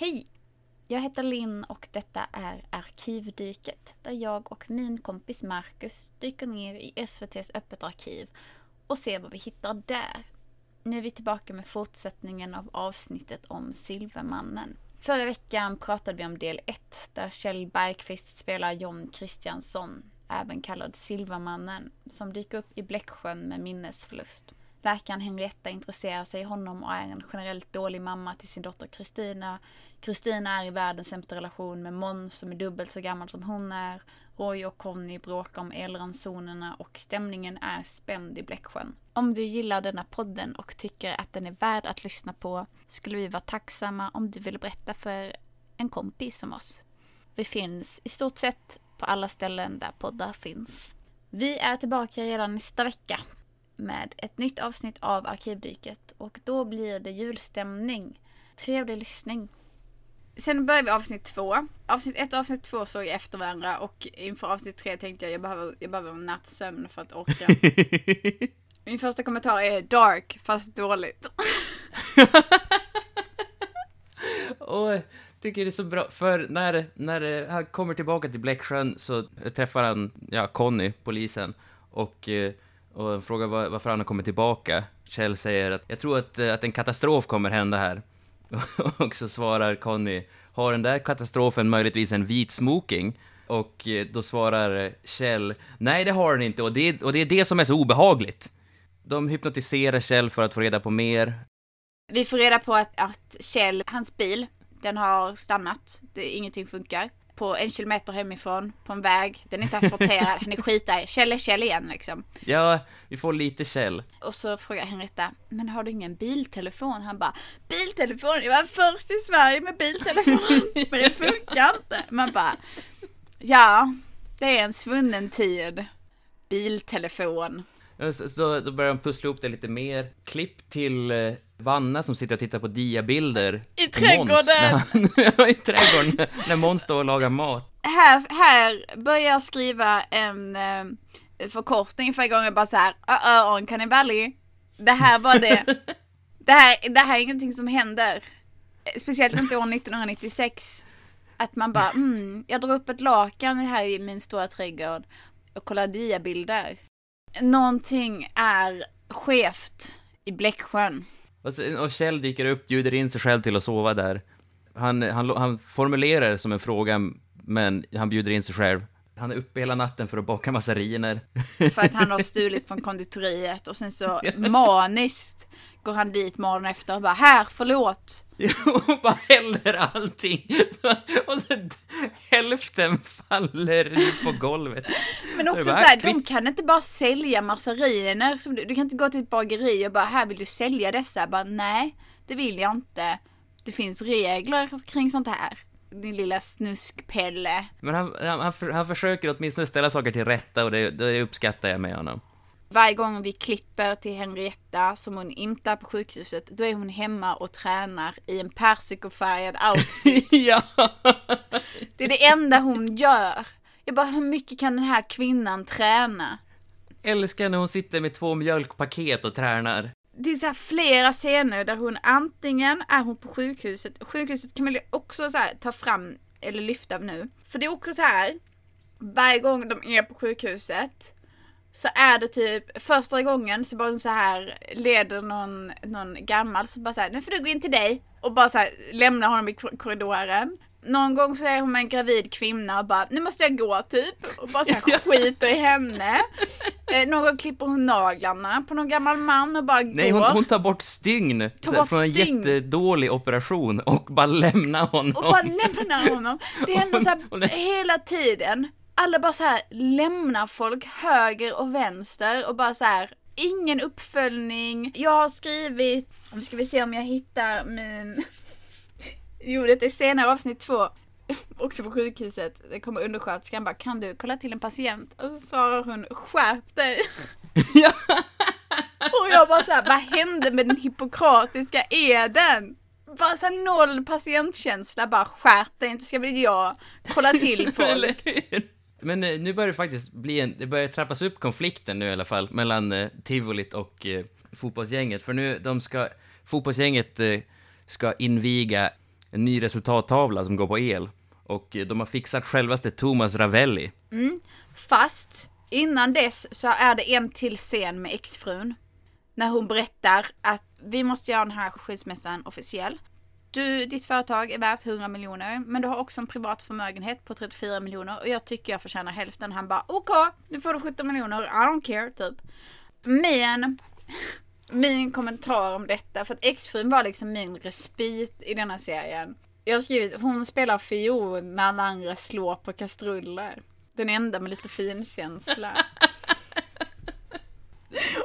Hej! Jag heter Linn och detta är Arkivdyket där jag och min kompis Marcus dyker ner i SVTs Öppet arkiv och ser vad vi hittar där. Nu är vi tillbaka med fortsättningen av avsnittet om Silvermannen. Förra veckan pratade vi om del 1 där Kjell Bergqvist spelar John Kristiansson, även kallad Silvermannen, som dyker upp i Bläcksjön med minnesförlust. Läkaren Henrietta intresserar sig i honom och är en generellt dålig mamma till sin dotter Kristina. Kristina är i världens sämsta relation med Måns som är dubbelt så gammal som hon är. Roy och Conny bråkar om elransonerna och stämningen är spänd i Bläcksjön. Om du gillar denna podden och tycker att den är värd att lyssna på skulle vi vara tacksamma om du ville berätta för en kompis som oss. Vi finns i stort sett på alla ställen där poddar finns. Vi är tillbaka redan nästa vecka med ett nytt avsnitt av Arkivdyket och då blir det julstämning. Trevlig lyssning. Sen börjar vi avsnitt två. Avsnitt ett och avsnitt två såg jag efter varandra och inför avsnitt tre tänkte jag jag behöver, jag behöver en natts sömn för att orka. Min första kommentar är dark fast dåligt. Och tycker det är så bra, för när, när han kommer tillbaka till Bläcksjön så träffar han, ja, Conny, polisen, och, eh, och frågar var, varför han har kommit tillbaka. Kjell säger att jag tror att, eh, att en katastrof kommer hända här. Och så svarar Conny, har den där katastrofen möjligtvis en vit smoking? Och eh, då svarar eh, Kjell, nej det har den inte, och det, och det är det som är så obehagligt. De hypnotiserar Kjell för att få reda på mer. Vi får reda på att, att Kjell, hans bil, den har stannat. Det, ingenting funkar. På en kilometer hemifrån, på en väg. Den är inte asfalterad, han är skitarg. Kjell är Kjell igen liksom. Ja, vi får lite Kjell. Och så frågar Henrietta, men har du ingen biltelefon? Han bara, biltelefon? Jag var först i Sverige med biltelefon, men det funkar inte. Man bara, ja, det är en svunnen tid. Biltelefon. Så, så då börjar de pussla ihop det lite mer. Klipp till eh, Vanna som sitter och tittar på diabilder. I trädgården. Måns han- i trädgården. när- Måns står och lagar mat. Här, här börjar jag skriva en eh, förkortning för gången bara så här, uh, uh, Cannibali. Det här var det. det, här, det här är ingenting som händer. Speciellt inte år 1996. Att man bara, mm, jag drar upp ett lakan här i min stora trädgård och kollar diabilder. Någonting är skevt i Bläcksjön. Och, Kjell dyker upp, bjuder in sig själv till att sova där. Han, han, han formulerar det som en fråga, men han bjuder in sig själv. Han är uppe hela natten för att baka massariner. För att han har stulit från konditoriet och sen så maniskt går han dit morgonen efter och bara här, förlåt. och bara häller allting. Så, och så hälften faller på golvet. Men också var där, de kan inte bara sälja massariner. Som du, du kan inte gå till ett bageri och bara här vill du sälja dessa? Bara nej, det vill jag inte. Det finns regler kring sånt här. Din lilla snuskpelle. Men han, han, han, han försöker åtminstone ställa saker till rätta och det, det uppskattar jag med honom. Varje gång vi klipper till Henrietta som hon inte är på sjukhuset, då är hon hemma och tränar i en persikofärgad outfit. ja! Det är det enda hon gör. Jag bara, hur mycket kan den här kvinnan träna? Älskar när hon sitter med två mjölkpaket och tränar. Det är så flera scener där hon antingen är hon på sjukhuset, sjukhuset kan man också så här ta fram eller lyfta nu. För det är också så här, varje gång de är på sjukhuset så är det typ första gången så bara hon så här leder någon, någon gammal så bara så här, nu får du gå in till dig och bara så här lämnar honom i kor- korridoren. Någon gång så är hon med en gravid kvinna och bara, nu måste jag gå typ. Och bara så här skiter i henne. Eh, någon gång klipper hon naglarna på någon gammal man och bara Nej, går. hon, hon tar bort stygn Tar bort från en stygn. jättedålig operation och bara lämnar honom. Och bara lämnar honom. Det händer så här är- hela tiden. Alla bara så här lämnar folk höger och vänster och bara så här ingen uppföljning. Jag har skrivit, nu ska vi se om jag hittar min... Jo, det är senare avsnitt två. Också på sjukhuset. Det kommer undersköterskan bara, kan du kolla till en patient? Och så svarar hon, skärp dig. ja. Och jag bara såhär, vad hände med den hippokratiska eden? Bara såhär noll patientkänsla, bara skärp dig, inte ska väl jag kolla till folk. Men eh, nu börjar det faktiskt bli en, det börjar trappas upp konflikten nu i alla fall, mellan eh, tivolit och eh, fotbollsgänget. För nu, de ska, fotbollsgänget eh, ska inviga en ny resultattavla som går på el. Och eh, de har fixat självaste Thomas Ravelli. Mm. Fast innan dess så är det en till scen med exfrun. När hon berättar att vi måste göra den här skilsmässan officiell. Du, ditt företag är värt 100 miljoner, men du har också en privat förmögenhet på 34 miljoner och jag tycker jag förtjänar hälften. Han bara OK, nu får du 17 miljoner, I don't care, typ. Men min kommentar om detta, för att exfrun var liksom min respit i denna serien. Jag har skrivit, hon spelar fiol när alla andra slår på kastruller. Den enda med lite finkänsla.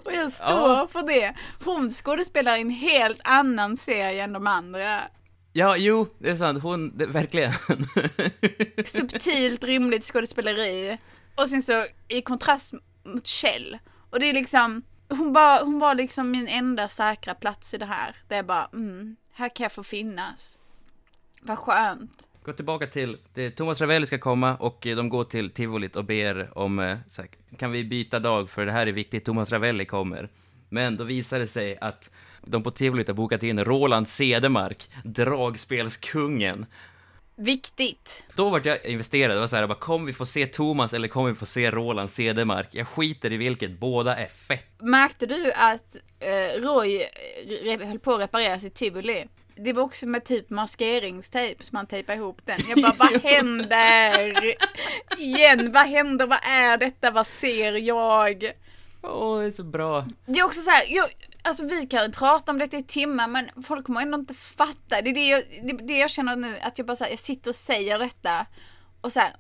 Och jag står Ja. för det. Hon skådespelar i en helt annan serie än de andra. Ja, jo, det är sant. Hon, det, verkligen. Subtilt, rimligt skådespeleri. Och sen så i kontrast mot Kjell. Och det är liksom, hon, bara, hon var liksom min enda säkra plats i det här. Där jag bara, mm, här kan jag få finnas. Vad skönt. Gå tillbaka till, det, Thomas Ravelli ska komma och eh, de går till tivolit och ber om, eh, här, kan vi byta dag för det här är viktigt, Thomas Ravelli kommer. Men då visar det sig att de på tivolit har bokat in Roland Cedermark, dragspelskungen. Viktigt. Då vart jag investerad, det var så här, bara, kommer vi få se Thomas eller kommer vi få se Roland Cedermark? Jag skiter i vilket, båda är fett. Märkte du att eh, Roy höll på att reparera sitt tivoli? Det var också med typ maskeringstejp som man tejpade ihop den. Jag bara, vad händer? Igen, vad händer? Vad är detta? Vad ser jag? Åh, det är så bra. Det är också så här, jag, alltså vi kan prata om detta i timmar men folk kommer ändå inte fatta. Det är det jag, det, det jag känner nu, att jag bara så här, jag sitter och säger detta och så här,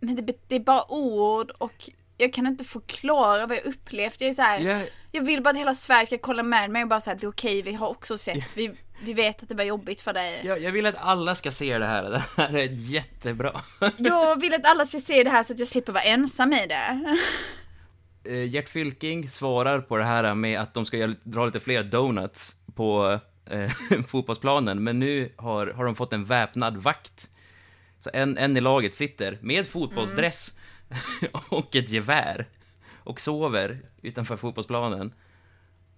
men det, det är bara ord och jag kan inte förklara vad jag upplevt. Jag är så här, Jag, jag vill bara att hela Sverige ska kolla med mig och bara säga att det är okej, vi har också sett, vi, vi vet att det var jobbigt för dig. jag, jag vill att alla ska se det här, det här är jättebra. Jag vill att alla ska se det här så att jag slipper vara ensam i det. Eh, Gert Fylking svarar på det här med att de ska dra lite fler donuts på eh, fotbollsplanen, men nu har, har de fått en väpnad vakt. Så en, en i laget sitter med fotbollsdress och ett gevär och sover utanför fotbollsplanen.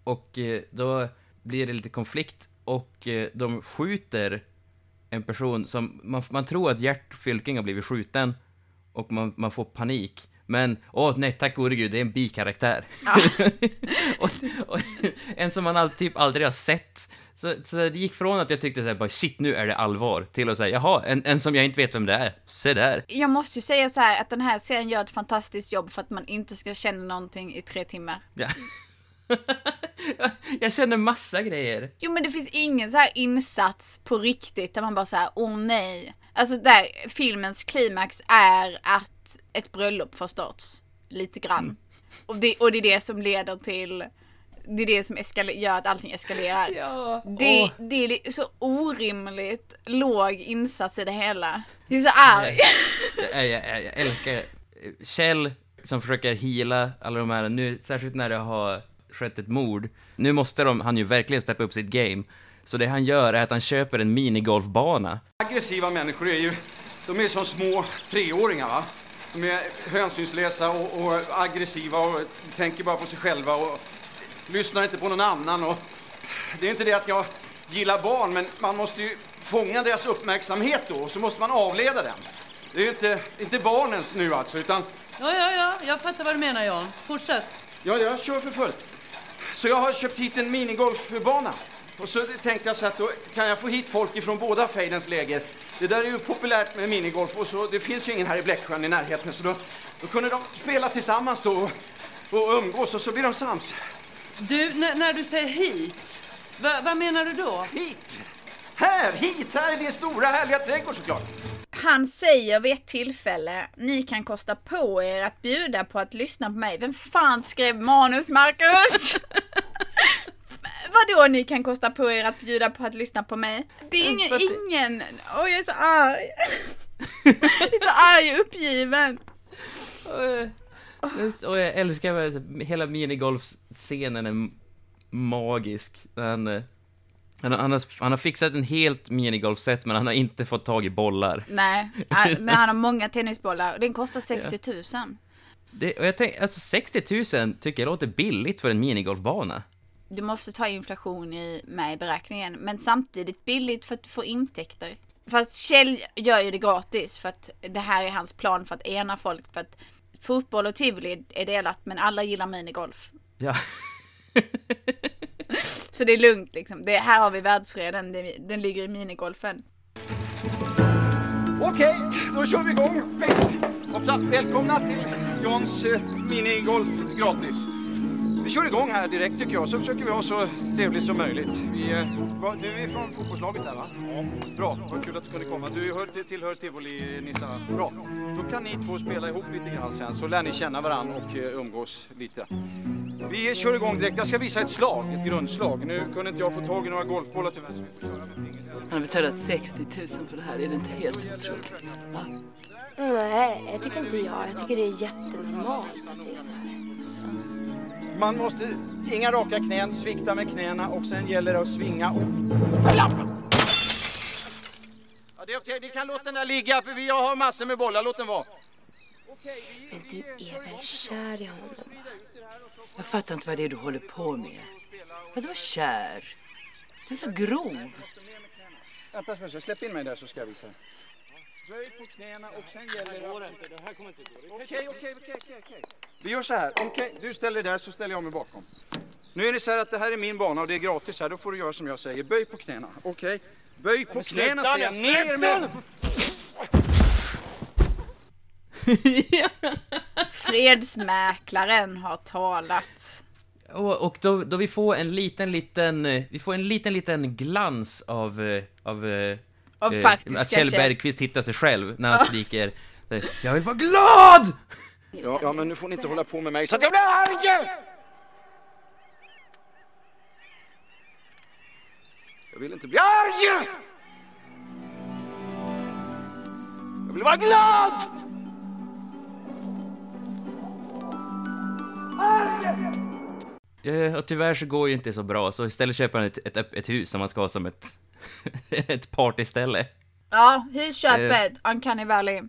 Och eh, då blir det lite konflikt och eh, de skjuter en person som, man, man tror att Gert Fylking har blivit skjuten och man, man får panik. Men, åh nej, tack gode gud, det är en bikaraktär. och, och, en som man all, typ aldrig har sett. Så, så det gick från att jag tyckte såhär, bara shit, nu är det allvar, till att säga, jaha, en, en som jag inte vet vem det är. Se där. Jag måste ju säga så här att den här serien gör ett fantastiskt jobb för att man inte ska känna någonting i tre timmar. Ja. jag känner massa grejer. Jo men det finns ingen så här insats på riktigt där man bara säger åh nej. Alltså där filmens klimax är att ett bröllop förstås. Lite grann. Och, det, och det är det som leder till, det är det som gör att allting eskalerar. Ja, Det, det är så orimligt låg insats i det hela. Jag är så arg. jag, jag, jag, jag älskar Kjell som försöker heala alla de här, nu, särskilt när det har skett ett mord. Nu måste de, han ju verkligen steppa upp sitt game. Så det han gör är att han köper en minigolfbana. Aggressiva människor är ju, de är som små treåringar va. De är hänsynslösa och, och aggressiva och tänker bara på sig själva och lyssnar inte på någon annan. Och det är inte det att jag gillar barn, men man måste ju fånga deras uppmärksamhet då och så måste man avleda den. Det är ju inte, inte barnens nu alltså, utan Ja, ja, ja, jag fattar vad du menar Jan. Fortsätt. ja, jag kör för fullt. Så jag har köpt hit en minigolfbana. Och så tänkte jag så att då kan jag få hit folk ifrån båda fejdens läger. Det där är ju populärt med minigolf och så det finns ju ingen här i Bläcksjön i närheten så då, då kunde de spela tillsammans då och, och umgås och så blir de sams. Du, när du säger hit, va- vad menar du då? Hit! Här, hit! Här är din stora härliga trädgård såklart. Han säger vid ett tillfälle, ni kan kosta på er att bjuda på att lyssna på mig. Vem fan skrev manus, Marcus? Vadå ni kan kosta på er att bjuda på att lyssna på mig? Det är ingen, För att- ingen, åh jag är så arg. jag är så arg och uppgiven. Och, jag älskar väl- hela minigolfscenen är magisk. Han, eh, han, han, har, han har fixat en helt minigolfset men han har inte fått tag i bollar. Nej, men han har många tennisbollar och den kostar 60 000. Det, och jag tänker, alltså 60 000 tycker jag låter billigt för en minigolfbana. Du måste ta inflation i, med i beräkningen, men samtidigt billigt för att få intäkter. Fast Kjell gör ju det gratis för att det här är hans plan för att ena folk. För att fotboll och tivoli är delat men alla gillar minigolf. Ja. Så det är lugnt liksom. Det, här har vi världsfreden, det, den ligger i minigolfen. Okej, då kör vi igång. Hoppsan, välkomna till Johns eh, minigolf gratis. Vi kör igång här direkt tycker jag, så försöker vi ha så trevligt som möjligt. Vi, eh, va, du är från fotbollslaget där va? Ja. Bra, vad kul att du kunde komma. Du hör, till- tillhör Tivoli-nissarna. Bra. Då kan ni två spela ihop lite grann sen så lär ni känna varandra och eh, umgås lite. Vi kör igång direkt. Jag ska visa ett slag, ett grundslag. Nu kunde inte jag få tag i några golfbollar tyvärr. så vi får köra med fingret här. Han har betalat 60 000 för det här. Är det inte helt otroligt? Va? Nej, jag tycker inte jag. Jag tycker det är jättenormalt att det är så här. Man måste, inga raka knän, svikta med knäna och sen gäller det att svinga och... Ja, det är okej, ni kan låta den där ligga för vi jag har massor med bollar, låt den vara. Men du är väl kär i honom? Jag fattar inte vad det är du håller på med. Vadå kär? Du är så grov. Vänta så släpp in mig där så ska jag visa. Böj på knäna och sen gäller det... okej, okej, okej, okej. Vi gör så här, okej, du ställer dig där så ställer jag mig bakom. Nu är det så här att det här är min bana och det är gratis här, då får du göra som jag säger. Böj på knäna, okej? Böj på knäna säger jag, ner med... Fredsmäklaren har talat. Och, och då, då vi får en liten, liten, eh, vi får en liten, liten glans av, eh, av, eh, Av eh, faktiska att Kjell. Bergqvist hittar sig själv när han skriker eh, Jag vill vara glad! Ja, ja, men nu får ni inte hålla på med mig så att jag blir arg! Jag vill inte bli arg! Jag vill vara glad! Eh, och tyvärr så går ju inte så bra, så istället köper han ett, ett, ett hus som han ska ha som ett, ett partyställe. Ja, husköpet, Uncanny Valley.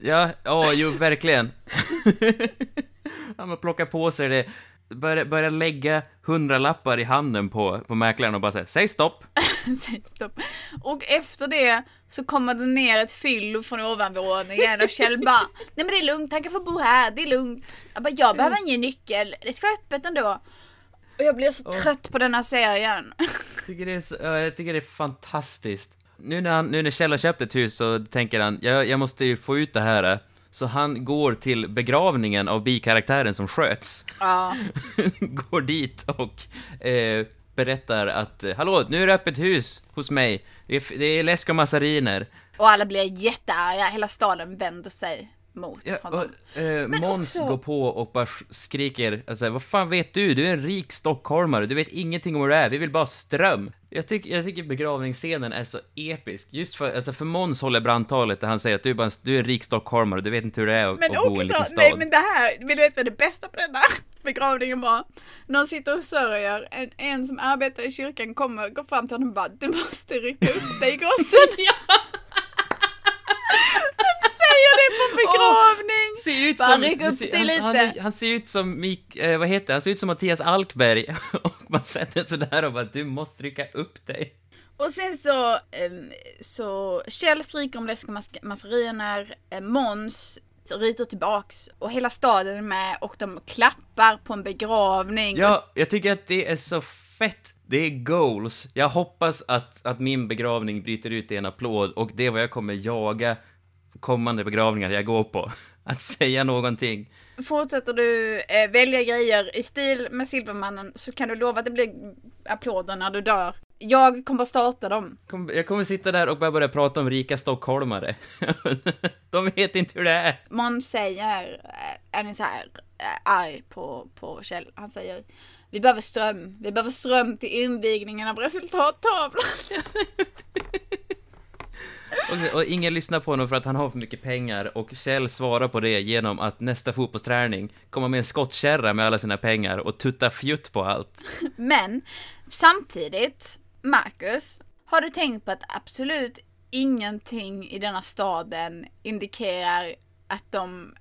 Ja, ja, jo, verkligen. Han plockar på sig det, börjar, börjar lägga hundralappar i handen på, på mäklaren och bara säger säg stopp. Säg stopp. Och efter det så kommer det ner ett fyllo från ovanvåningen och Kjell bara Nej men det är lugnt, han kan få bo här, det är lugnt. Jag bara, jag behöver ingen nyckel, det ska vara öppet ändå. Och jag blir så trött på den här serien. Jag tycker det är, så, ja, jag tycker det är fantastiskt. Nu när, han, nu när Kjell har köpt ett hus så tänker han, jag, jag måste ju få ut det här. Så han går till begravningen av bikaraktären som sköts. Ja. går dit och eh, berättar att hallå, nu är det öppet hus hos mig. Det är, det är läsk och massariner. Och alla blir jättearga, hela staden vänder sig mot Ja, honom. och, eh, Måns också- går på och bara sk- skriker, alltså, vad fan vet du? Du är en rik stockholmare, du vet ingenting om hur det är, vi vill bara ha ström. Jag, tyck, jag tycker begravningsscenen är så episk, just för, alltså för Måns håller brandtalet där han säger att du är, bara en, du är en rik stockholmare, du vet inte hur det är att, Men att bo i en liten stad. nej men det här, vill du veta vad det bästa på den här begravningen var? Han sitter och sörjer, en, en som arbetar i kyrkan kommer, går fram till honom och bara Du måste rycka upp dig. Han säger det på begravning! Ser ut som, ser- han, lite. han, han ser ut som Mik, eh, vad heter han ser ut som Mattias Alkberg och man sätter sådär och bara du måste rycka upp dig. Och sen så, ehm, så Kjell skriker om läsk och mas- massariner, eh, Måns ryter tillbaks och hela staden är med och de klappar på en begravning. Ja, jag tycker att det är så fett. Det är goals. Jag hoppas att, att min begravning bryter ut i en applåd och det är vad jag kommer jaga kommande begravningar jag går på. Att säga någonting. Fortsätter du eh, välja grejer i stil med Silvermannen så kan du lova att det blir applåder när du dör. Jag kommer starta dem. Kom- Jag kommer sitta där och bara börja prata om rika stockholmare. De vet inte hur det är. Måns säger, eh, är så här eh, arg på, på Kjell? Han säger vi behöver ström. Vi behöver ström till invigningen av resultattavlan. Och, och ingen lyssnar på honom för att han har för mycket pengar och Kjell svarar på det genom att nästa fotbollsträning komma med en skottkärra med alla sina pengar och tutta fjutt på allt. Men samtidigt, Marcus, har du tänkt på att absolut ingenting i denna staden indikerar att de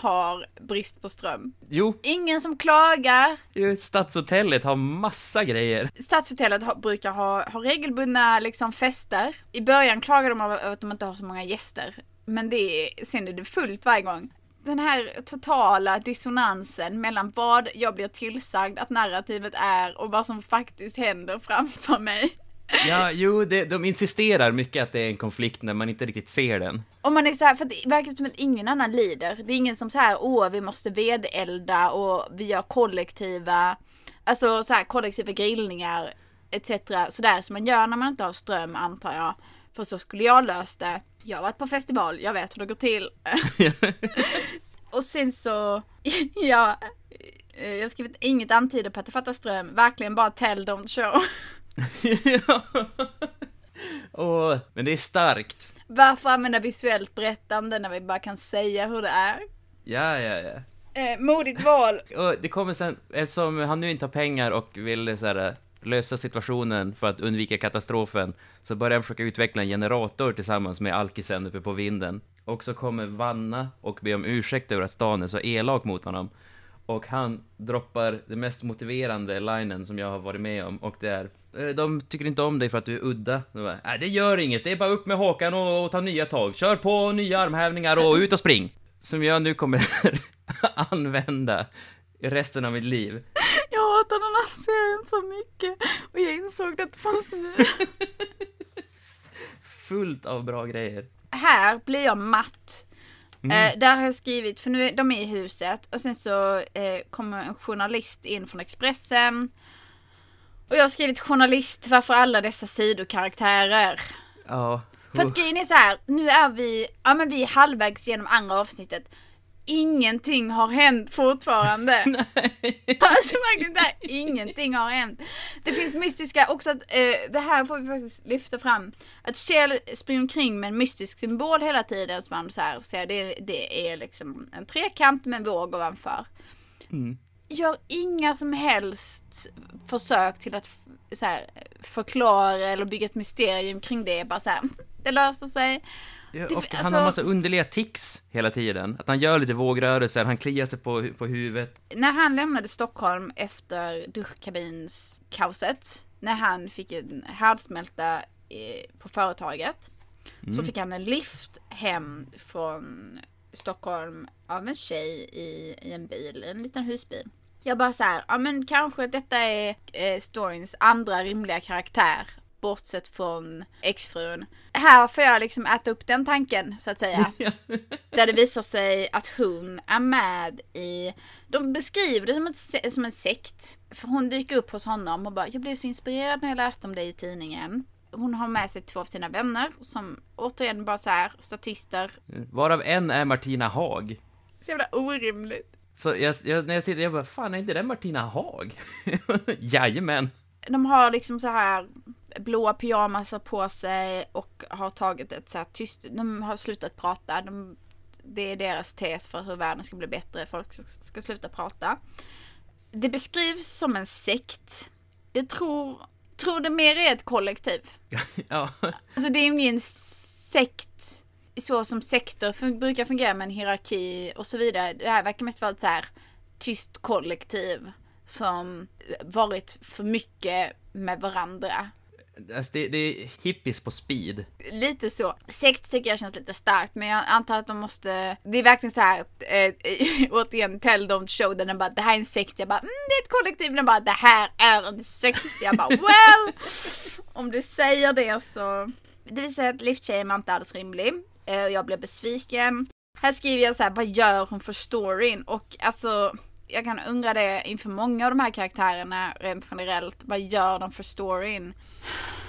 har brist på ström. Jo, Ingen som klagar. Stadshotellet har massa grejer. Stadshotellet har, brukar ha, ha regelbundna liksom, fester. I början klagar de över att de inte har så många gäster. Men det är, sen är det fullt varje gång. Den här totala dissonansen mellan vad jag blir tillsagd att narrativet är och vad som faktiskt händer framför mig. Ja, jo, det, de insisterar mycket att det är en konflikt när man inte riktigt ser den. Och man är så här, för det verkar som att ingen annan lider. Det är ingen som så här, åh vi måste vedelda och vi gör kollektiva, alltså så här kollektiva grillningar etc. Sådär som man gör när man inte har ström antar jag. För så skulle jag löst det. Jag har varit på festival, jag vet hur det går till. och sen så, ja, eh, jag har skrivit inget antyder på att det fattar ström, verkligen bara tell don't show. Åh, men det är starkt. Varför använda visuellt berättande när vi bara kan säga hur det är? Ja, ja, ja. Eh, modigt val. Och det kommer sen, eftersom han nu inte har pengar och vill så här, lösa situationen för att undvika katastrofen, så börjar han försöka utveckla en generator tillsammans med alkisen uppe på vinden. Och så kommer Vanna och ber om ursäkt över att stan är så elak mot honom. Och han droppar det mest motiverande linen som jag har varit med om, och det är "Eh, de tycker inte om dig för att du är udda. Jag bara, Nej, det gör inget. Det är bara upp med hakan och, och ta nya tag. Kör på nya armhävningar och ut och spring. Som jag nu kommer använda resten av mitt liv. Jag hatar den här serien så mycket och jag insåg att det fanns nu. Fullt av bra grejer. Här blir jag matt. Eh, där har jag skrivit, för nu är de är i huset och sen så eh, kommer en journalist in från Expressen. Och jag har skrivit journalist, varför alla dessa sidokaraktärer? Ja. För att grejen är så här, nu är vi, ja men vi är halvvägs genom andra avsnittet. Ingenting har hänt fortfarande. alltså verkligen där, ingenting har hänt. Det finns mystiska, också att, eh, det här får vi faktiskt lyfta fram. Att Kjell springer omkring med en mystisk symbol hela tiden som man så här ser, det, det är liksom en trekant med en våg ovanför. Gör inga som helst försök till att så här, förklara eller bygga ett mysterium kring det. Bara så här, det löser sig. Ja, och han alltså- har massa underliga tics hela tiden. Att han gör lite vågrörelser, han kliar sig på, på huvudet. När han lämnade Stockholm efter duschkabinskaoset, när han fick en härdsmälta eh, på företaget, så fick han en lift hem från Stockholm av en tjej i, i en bil, en liten husbil. Jag bara så här, ja men kanske detta är eh, storyns andra rimliga karaktär, bortsett från exfrun. Här får jag liksom äta upp den tanken, så att säga. Där det visar sig att hon är med i, de beskriver det som, ett, som en sekt. För hon dyker upp hos honom och bara, jag blev så inspirerad när jag läste om dig i tidningen. Hon har med sig två av sina vänner som återigen bara så här, statister. Varav en är Martina Haag. Så jävla orimligt. Så jag, jag, när jag sitter, jag bara, fan är inte det Martina Haag? Jajamän. De har liksom så här blåa pyjamasar på sig och har tagit ett så här tyst, de har slutat prata. De, det är deras tes för hur världen ska bli bättre, folk ska, ska sluta prata. Det beskrivs som en sekt. Jag tror, tror det mer är ett kollektiv. ja. Alltså det är ingen sekt så som sekter fun- brukar fungera med en hierarki och så vidare. Det här verkar mest vara ett så här tyst kollektiv som varit för mycket med varandra. Alltså det, det är hippies på speed. Lite så. Sekt tycker jag känns lite starkt men jag antar att de måste, det är verkligen så här att, eh, återigen tell don't show den bara det här är en sekt, jag bara mm, det är ett kollektiv, den bara det här är en sekt, jag bara well om du säger det så. Det vill säga att var inte alls rimlig och jag blev besviken. Här skriver jag så här, vad gör hon för storyn? Och alltså jag kan undra det inför många av de här karaktärerna rent generellt. Vad gör de för storyn?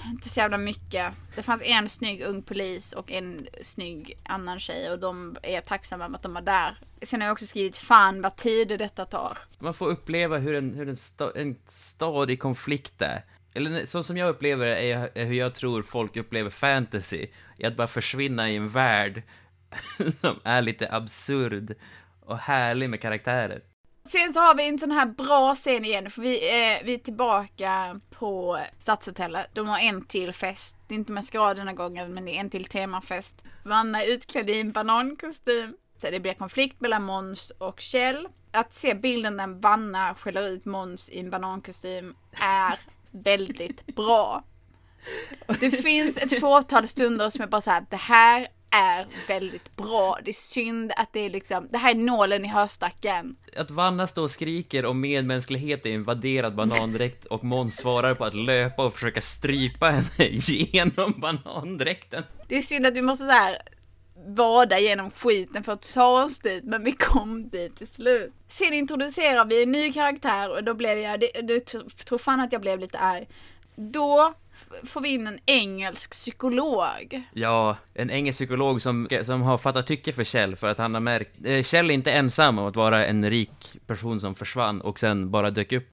Inte så jävla mycket. Det fanns en snygg ung polis och en snygg annan tjej och de är tacksamma över att de var där. Sen har jag också skrivit fan vad tid detta tar. Man får uppleva hur en, hur en, sta, en stadig konflikt är. Eller så som jag upplever det är, är hur jag tror folk upplever fantasy. I att bara försvinna i en värld som är lite absurd och härlig med karaktärer. Sen så har vi en sån här bra scen igen, för vi, eh, vi är tillbaka på Stadshotellet. De har en till fest, det är inte maskerad den här gången, men det är en till temafest. Vanna är utklädd i en banankostym. Så det blir konflikt mellan Måns och Kjell. Att se bilden där Vanna skäller ut Måns i en banankostym är väldigt bra. Det finns ett fåtal stunder som jag bara säger det här är väldigt bra. Det är synd att det är liksom, det här är nålen i höstacken. Att Vanna står och skriker om medmänsklighet i en vadderad banandräkt och Måns svarar på att löpa och försöka strypa henne genom banandräkten. Det är synd att vi måste så här vada genom skiten för att ta oss dit, men vi kom dit till slut. Sen introducerar vi en ny karaktär och då blev jag, du tror fan att jag blev lite arg. Då får vi in en engelsk psykolog. Ja, en engelsk psykolog som, som har fattat tycke för Kjell för att han har märkt... Eh, Kjell är inte ensam om att vara en rik person som försvann och sen bara dök upp.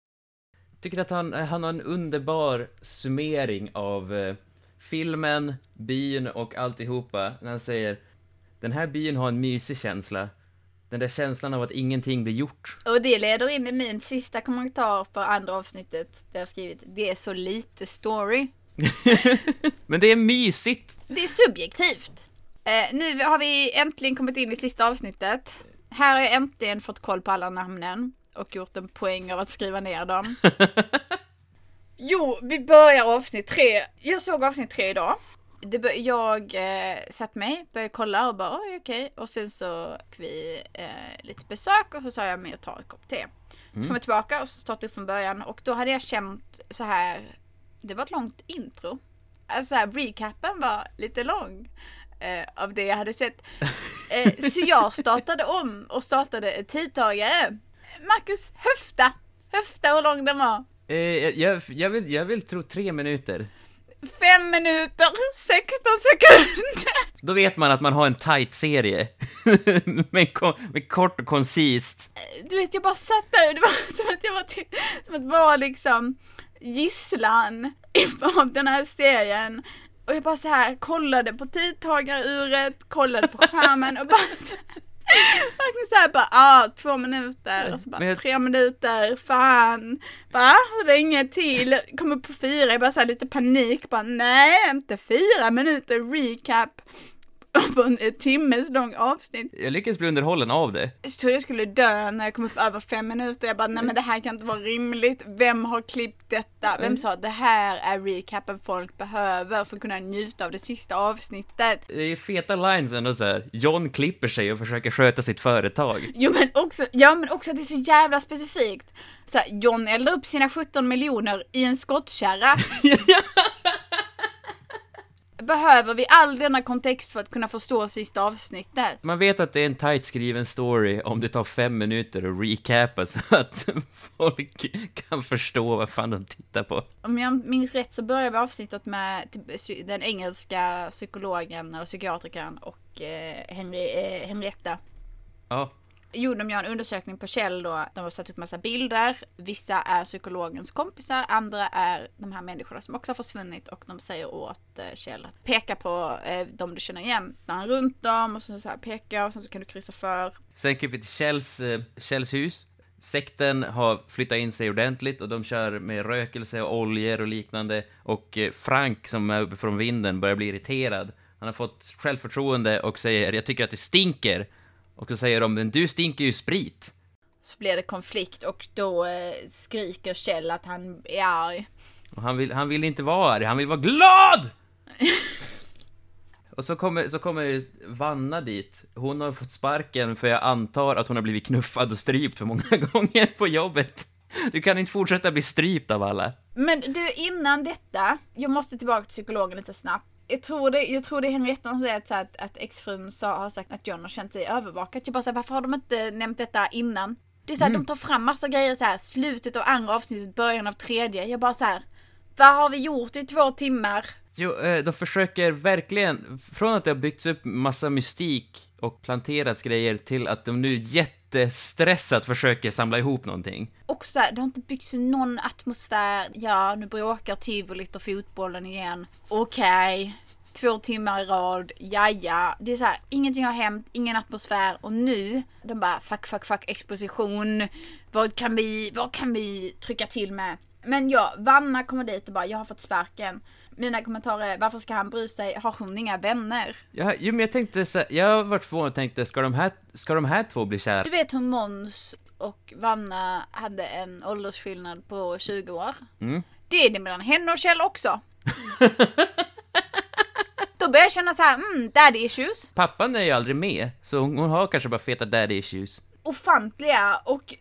Tycker att han, eh, han har en underbar summering av eh, filmen, byn och alltihopa när han säger den här byn har en mysig känsla. Den där känslan av att ingenting blir gjort. Och det leder in i min sista kommentar på andra avsnittet. Där jag skrivit, det är så lite story. Men det är mysigt! Det är subjektivt. Eh, nu har vi äntligen kommit in i sista avsnittet. Här har jag äntligen fått koll på alla namnen och gjort en poäng av att skriva ner dem. Jo, vi börjar avsnitt tre. Jag såg avsnitt tre idag. Det bör, jag eh, satt mig, började kolla och bara oj okej. Och sen så fick vi eh, lite besök och så sa jag men jag tar en kopp te. Så kom jag tillbaka och så startade från början och då hade jag känt så här. Det var ett långt intro. Alltså så här, recapen var lite lång. Eh, av det jag hade sett. Eh, så jag startade om och startade ett tidtagare. Marcus, höfta! Höfta hur lång den var. Eh, jag, jag, vill, jag vill tro tre minuter. Fem minuter, 16 sekunder. Då vet man att man har en tight serie. med, med kort och koncist. Du vet, jag bara satt där det var som att jag var, till, som att vara liksom gisslan av den här serien. Och jag bara så här kollade på tidtagaruret, kollade på skärmen och bara så här, Verkligen såhär bara, ah, två minuter, och så bara jag- tre minuter, fan, va, länge till? Kom upp på fyra, jag bara såhär lite panik, bara nej, inte fyra minuter recap på en timmes lång avsnitt. Jag lyckades bli underhållen av det. Jag trodde jag skulle dö när jag kom upp över fem minuter. Jag bara, nej men det här kan inte vara rimligt. Vem har klippt detta? Vem sa att det här är recapen folk behöver för att kunna njuta av det sista avsnittet? Det är feta lines ändå så här. John klipper sig och försöker sköta sitt företag. Jo men också, ja men också att det är så jävla specifikt. Så här, John eldar upp sina 17 miljoner i en skottkärra. Behöver vi all denna kontext för att kunna förstå sista avsnittet? Man vet att det är en tight skriven story om det tar fem minuter att recapa så att folk kan förstå vad fan de tittar på. Om jag minns rätt så börjar vi avsnittet med typ, den engelska psykologen eller psykiatrikern och eh, Henri, eh, Henrietta. Ja, Jo, de gör en undersökning på Kjell då. De har satt upp massa bilder. Vissa är psykologens kompisar, andra är de här människorna som också har försvunnit och de säger åt eh, Kjell att peka på eh, de du känner igen. där han runt dem och så, så här peka och sen så kan du kryssa för. sen klipper vi till Kjells, eh, Kjells hus. Sekten har flyttat in sig ordentligt och de kör med rökelse och oljor och liknande. Och eh, Frank, som är uppe från vinden, börjar bli irriterad. Han har fått självförtroende och säger “Jag tycker att det stinker”. Och så säger de “Men du stinker ju sprit”. Så blir det konflikt och då eh, skriker Kjell att han är arg. Och han vill, han vill inte vara arg, han vill vara GLAD! Och så kommer, så kommer Vanna dit. Hon har fått sparken för jag antar att hon har blivit knuffad och strypt för många gånger på jobbet. Du kan inte fortsätta bli strypt av alla. Men du, innan detta, jag måste tillbaka till psykologen lite snabbt. Jag tror det, jag tror det är Henrietta som säger att, så att, att exfrun sa, har sagt att John har känt sig övervakad. Jag bara såhär, varför har de inte nämnt detta innan? Det är såhär, de tar fram massa grejer så här, slutet av andra avsnittet, början av tredje. Jag bara så här, vad har vi gjort i två timmar? Jo, eh, de försöker verkligen, från att det har byggts upp massa mystik och planterats grejer till att de nu jättestressat försöker samla ihop någonting. Och så här, det har inte byggts någon atmosfär. Ja, nu bråkar tivolit och fotbollen igen. Okej. Två timmar i rad, ja ja. Det är så här, ingenting har hänt, ingen atmosfär och nu, de bara fuck, fuck, fuck, exposition. Vad kan vi, vad kan vi trycka till med? Men ja, Vanna kommer dit och bara, jag har fått sparken. Mina kommentarer är, varför ska han bry sig? Har hon inga vänner? Ja, jo, men jag tänkte så jag har varit förvånad och tänkte, ska de här, ska de här två bli kära? Du vet hur Måns och Vanna hade en åldersskillnad på 20 år? Mm. Det är det mellan henne och Kjell också. Då börjar jag känna så här, mm, daddy issues. Pappan är ju aldrig med, så hon, hon har kanske bara feta daddy issues. Ofantliga och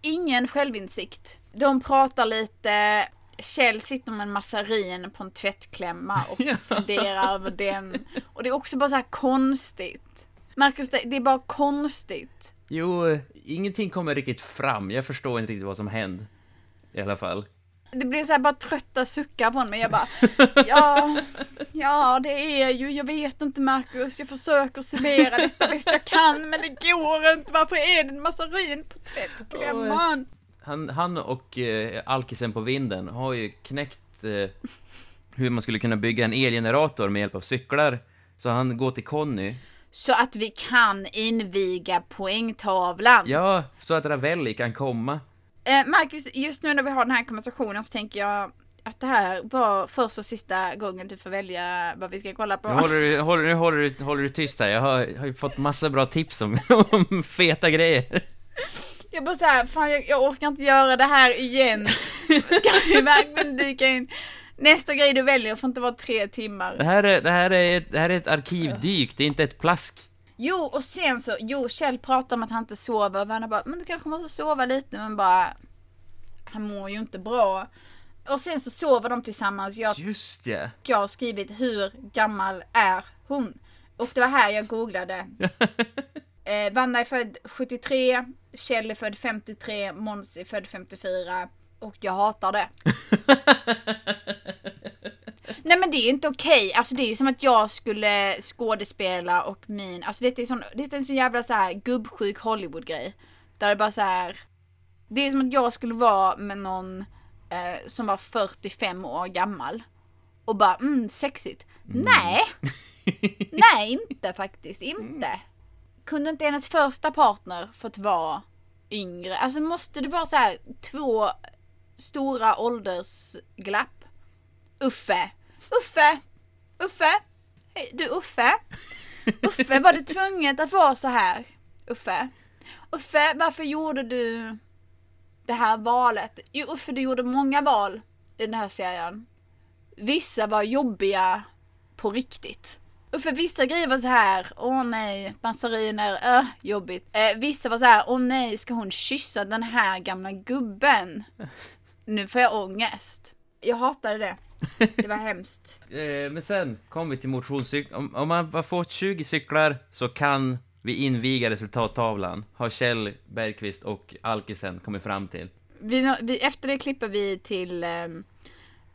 ingen självinsikt. De pratar lite, Kjell sitter med en massarin på en tvättklämma och Ja. funderar över den. Och det är också bara så här konstigt. Marcus, det, är bara konstigt. Jo, ingenting kommer riktigt fram. Jag förstår inte riktigt vad som hände. I alla fall. Det blir så här bara trötta suckar från mig. Jag bara, ja, ja det är ju, jag vet inte Marcus, jag försöker summera detta bäst jag kan men det går inte. Varför är det en massarin på tvättklämman? Han, han och eh, alkisen på vinden har ju knäckt eh, hur man skulle kunna bygga en elgenerator med hjälp av cyklar. Så han går till Conny. Så att vi kan inviga poängtavlan. Ja, så att Ravelli kan komma. Eh, Marcus, just nu när vi har den här konversationen så tänker jag att det här var första och sista gången du får välja vad vi ska kolla på. Nu håller du, håller, nu håller du, håller du tyst här. Jag har, har ju fått massa bra tips om, om feta grejer. Jag bara såhär, fan jag, jag orkar inte göra det här igen. Ska vi verkligen dyka in? Nästa grej du väljer får inte vara tre timmar. Det här är, det här är, ett- det här är ett arkivdyk, det är inte ett plask. Jo, och sen så, jo, Kjell pratar om att han inte sover och Vanna bara, men du kanske måste sova lite, men bara, han mår ju inte bra. Och sen så sover de tillsammans, jag, Just ja. jag har skrivit hur gammal är hon? Och det var här jag googlade. Eh, Vanna är född 73, Kjell är född 53, Måns är född 54. Och jag hatar det. Nej men det är inte okej. Alltså det är som att jag skulle skådespela och min, alltså det är, sån, det är en sån jävla så här gubbsjuk Hollywood-grej. Där det bara så här. Det är som att jag skulle vara med någon eh, som var 45 år gammal. Och bara, mm, sexigt. Nej! Nej, inte faktiskt. Inte. Kunde inte hennes första partner fått vara yngre? Alltså måste det vara så här två stora åldersglapp? Uffe. Uffe. Uffe. Hej, du Uffe. Uffe, var det tvunget att vara så här? Uffe. Uffe, varför gjorde du det här valet? Jo, Uffe, du gjorde många val i den här serien. Vissa var jobbiga på riktigt. Och för vissa grejer var så här, åh nej, massariner, äh, jobbigt. Eh, vissa var så här, åh nej, ska hon kyssa den här gamla gubben? Nu får jag ångest. Jag hatade det. Det var hemskt. Eh, men sen kom vi till motionscyklar. Om, om man har fått 20 cyklar så kan vi inviga resultattavlan. Har Kjell Bergqvist och Alkisen kommit fram till. Vi, vi, efter det klipper vi till ehm,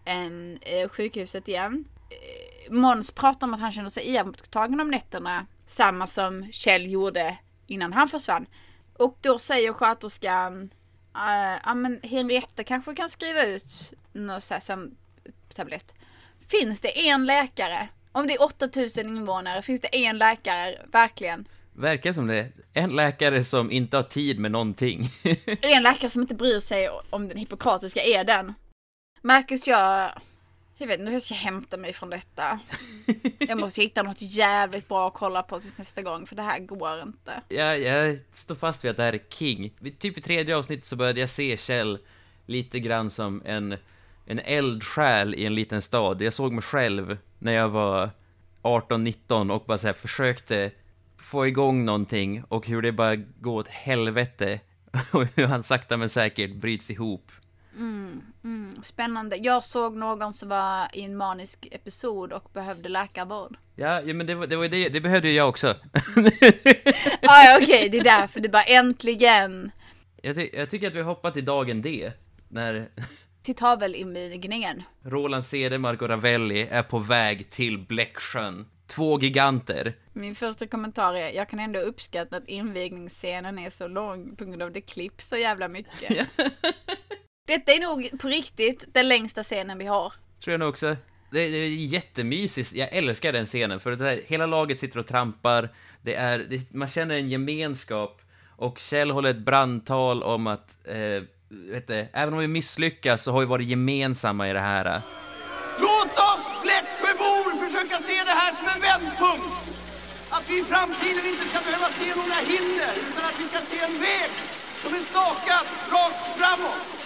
en, eh, sjukhuset igen. Eh, Måns pratar om att han känner sig iakttagen om nätterna. Samma som Kjell gjorde innan han försvann. Och då säger sköterskan, eh, ja men Henrietta kanske kan skriva ut något så här som tablett. Finns det en läkare? Om det är 8000 invånare, finns det en läkare? Verkligen. Verkar som det. En läkare som inte har tid med någonting. En läkare som inte bryr sig om den hippokratiska eden. Marcus, jag... Jag vet inte hur jag ska hämta mig från detta. Jag måste hitta något jävligt bra att kolla på tills nästa gång, för det här går inte. jag, jag står fast vid att det här är king. Typ i tredje avsnittet så började jag se Kjell lite grann som en, en eldsjäl i en liten stad. Jag såg mig själv när jag var 18-19 och bara så försökte få igång någonting och hur det bara går åt helvete. Och hur han sakta men säkert bryts ihop. Spännande. Jag såg någon som var i en manisk episod och behövde läkarvård. Ja, ja men det, var, det, var det, det behövde ju jag också. Ah, ja, okej, det är därför det bara äntligen jag, ty, jag tycker att vi hoppar till dagen D. När till tavelinvigningen. Roland Cedermark och Ravelli är på väg till Bläcksjön. Två giganter. Min första kommentar är, jag kan ändå uppskatta att invigningsscenen är så lång på grund av det klipps så jävla mycket. Detta är nog på riktigt den längsta scenen vi har. Tror jag nog också. Det, det är jättemysigt. Jag älskar den scenen. För det är, hela laget sitter och trampar. Det är, det, man känner en gemenskap. Och Kjell håller ett brandtal om att eh, vet du, även om vi misslyckas så har vi varit gemensamma i det här. Låt oss Bläcksjöbor försöka se det här som en vändpunkt. Att vi i framtiden inte ska behöva se några hinder, utan att vi ska se en väg som är stakad rakt framåt.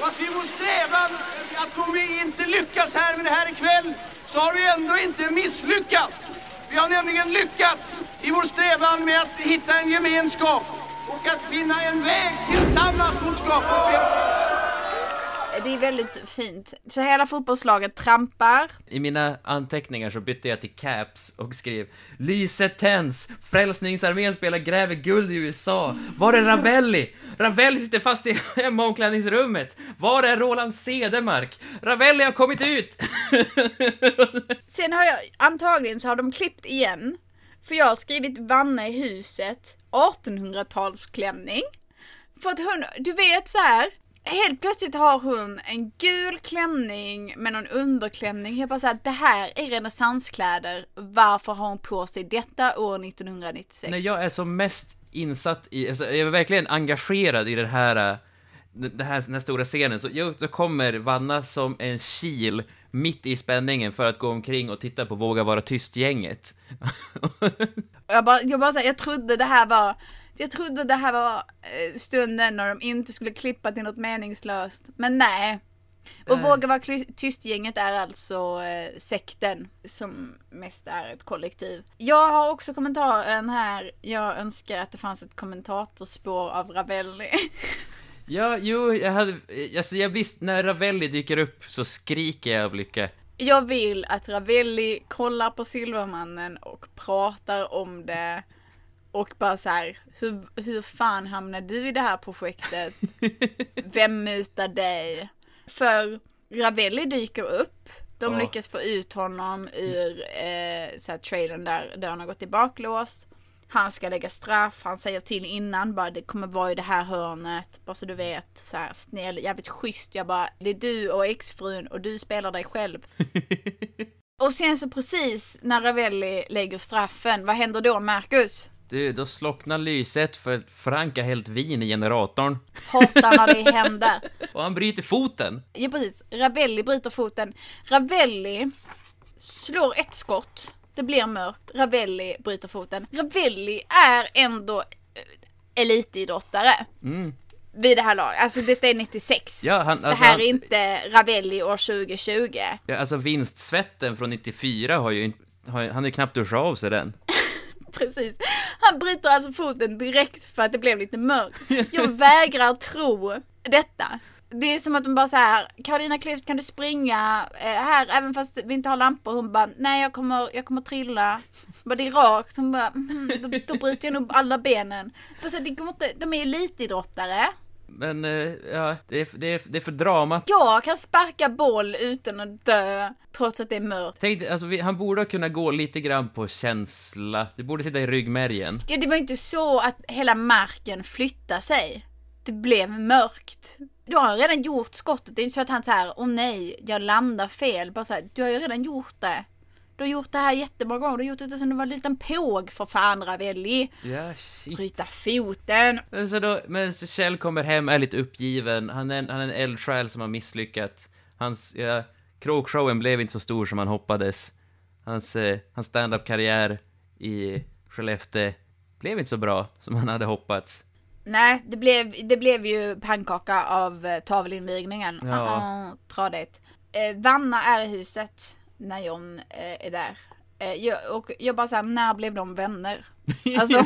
Och att vi vår strävan, att om vi inte lyckas här med det här ikväll, så har vi ändå inte misslyckats. Vi har nämligen lyckats i vår strävan med att hitta en gemenskap och att finna en väg tillsammans mot skapet. Det är väldigt fint. Så hela fotbollslaget trampar. I mina anteckningar så bytte jag till caps och skrev Lyset tänds! Frälsningsarmén spelar gräver guld i USA! Var är Ravelli? Ravelli sitter fast i hemma omklädningsrummet! Var är Roland Cedermark? Ravelli har kommit ut! Sen har jag, antagligen så har de klippt igen. För jag har skrivit Vanna i huset, 1800-talsklänning. För att hon, du vet så här. Helt plötsligt har hon en gul klänning med någon underklänning. Jag bara såhär, det här är renässanskläder. Varför har hon på sig detta år 1996? När jag är som mest insatt i, alltså, jag är verkligen engagerad i det här, äh, det här, den här stora scenen, så, jo, så kommer Vanna som en kil mitt i spänningen för att gå omkring och titta på Våga vara tyst-gänget. Jag bara, jag bara så här, jag trodde det här var jag trodde det här var eh, stunden när de inte skulle klippa till något meningslöst. Men nej. Och. Våga vara tyst-gänget är alltså eh, sekten som mest är ett kollektiv. Jag har också kommentaren här. Jag önskar att det fanns ett kommentatorspår av Ravelli. Ja, jo, jag hade, alltså jag blir, när Ravelli dyker upp så skriker jag av lycka. Jag vill att Ravelli kollar på Silvermannen och pratar om det. Och bara så här, hur, hur fan hamnade du i det här projektet? Vem mutar dig? För Ravelli dyker upp. De Ja. lyckas få ut honom ur eh, så här, trailern där dörren har gått i baklås. Han ska lägga straff, han säger till innan bara det kommer vara i det här hörnet. Bara så du vet, så här snäll, jävligt schysst. Jag bara, det är du och exfrun och du spelar dig själv. och sen så precis när Ravelli lägger straffen, vad händer då Marcus? Du, då slocknar lyset för Frank har hällt vin i generatorn. Hatar när det händer. Och han bryter foten. Ja precis, Ravelli bryter foten. Ravelli slår ett skott, det blir mörkt, Ravelli bryter foten. Ravelli är ändå eh, elitidrottare. Vid det här laget, alltså detta är 96. Ja, han, alltså, det här han, är inte Ravelli år 2020. ja, alltså vinstsvetten från 94 har ju inte, har, han har ju knappt duschat av sig den. Precis. Han bryter alltså foten direkt för att det blev lite mörkt. Jag vägrar tro detta. Det är som att de bara så här, Karolina Klüft kan du springa eh, här även fast vi inte har lampor? Hon bara, nej jag kommer, jag kommer trilla. Bara, det är rakt. Hon bara, mm, då, då bryter jag nog alla benen. Här, det går inte, de är elitidrottare. Men, eh, ja, det är, det, är, det är för dramat. Jag kan sparka boll utan att dö trots att det är mörkt. Tänk, alltså, vi, han borde kunna gå lite grann på känsla. Det borde sitta i ryggmärgen. Ja, det var inte så att hela marken flyttade sig. Det blev mörkt. Du har redan gjort skottet. Det är inte så att han säger åh nej, jag landar fel. Bara så här, du har ju redan gjort det. Du har gjort det här jättemånga gånger. Du har gjort det som du var en liten påg för fan Ravelli. Ja, shit. Bryta foten. Men så då, men så Kjell kommer hem, är lite uppgiven. Han är, han är en eldsjäl som har misslyckats. Hans, ja, kråkshowen blev inte så stor som han hoppades. Hans, eh, hans stand-up-karriär i Skellefteå blev inte så bra som han hade hoppats. Nej, det blev, det blev ju pannkaka av eh, tavelinvigningen. Ja. Ja. tradigt. Eh, Vanna är i huset när John eh, är där. Eh, jag, och jag bara såhär, när blev de vänner? Alltså,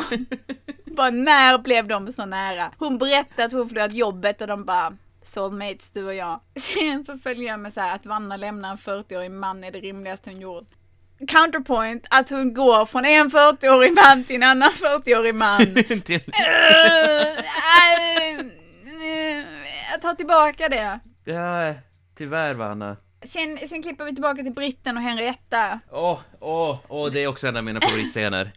bara när blev de så nära? Hon berättade att hon förlorat jobbet och de bara, soulmates du och jag. Sen så följer jag med så här att Vanna lämnar en 40-årig man är det rimligaste hon gjort. Counterpoint, att hon går från en 40-årig man till en annan 40-årig man. Eh, eh, eh, Jag tar tillbaka det. ja, tyvärr Vanna. Sen, sen klipper vi tillbaka till Britten och Henrietta. Åh, åh, åh, det är också en av mina favoritscener.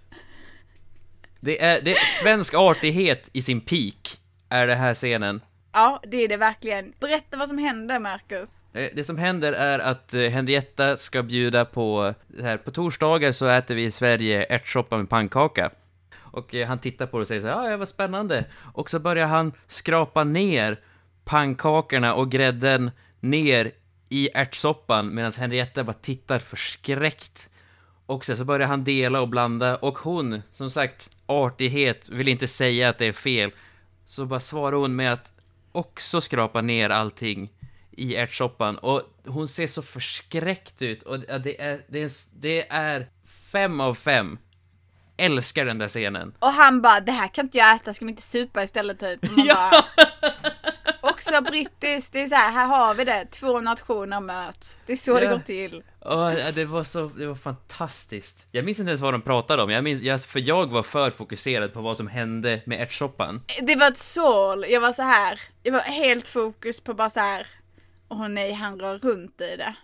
Det är, det är svensk artighet i sin peak, är det här scenen. Ja, det är det verkligen. Berätta vad som hände, Marcus. Eh, Det som händer är att eh, Henrietta ska bjuda på, här, på torsdagar så äter vi i Sverige ärtsoppa med pannkaka. Och eh, han tittar på det och säger så här, ja, vad spännande. Och så börjar han skrapa ner pannkakorna och grädden ner i ärtsoppan medan Henrietta bara tittar förskräckt. Och sen så börjar han dela och blanda och hon, som sagt, artighet, vill inte säga att det är fel. Så bara svarar hon med att också skrapa ner allting i ärtsoppan och hon ser så förskräckt ut och det är, det är, det är fem av fem. Älskar den där scenen. Och han bara, det här kan inte jag äta, ska vi inte supa istället typ? Och man Ja. bara, också brittiskt, det är så här, här har vi det, två nationer möts. Det är så det Ja. går till. Ja, det var så, det var fantastiskt. Jag minns inte ens vad de pratade om, jag minns, jag, för jag var för fokuserad på vad som hände med ärtsoppan. Det var ett sål, jag var så här, jag var helt fokus på bara så här. åh nej, han rör runt i det.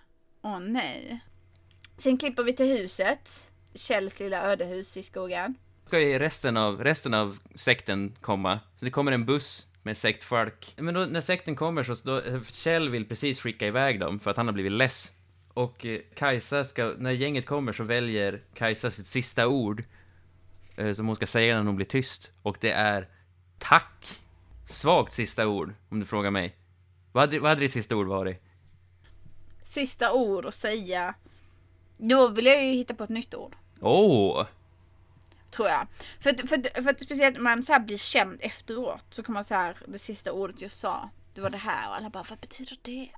Åh nej. Sen klipper vi till huset, Kjells lilla ödehus i skogen. ska resten av, resten av sekten komma. Så det kommer en buss med sektfolk. Men då, när sekten kommer så, då, Kjell vill precis skicka iväg dem för att han har blivit less. Och eh, Kajsa ska, när gänget kommer så väljer Kajsa sitt sista ord eh, som hon ska säga när hon blir tyst. Och det är tack. Svagt sista ord, om du frågar mig. Vad hade, vad hade ditt sista ord varit? Sista ord att säga. Då vill jag ju hitta på ett nytt ord. Åh! Tror jag. För, för, för att speciellt när man så blir känd efteråt så kommer man så här, det sista ordet jag sa, det var det här och alla bara, vad betyder det?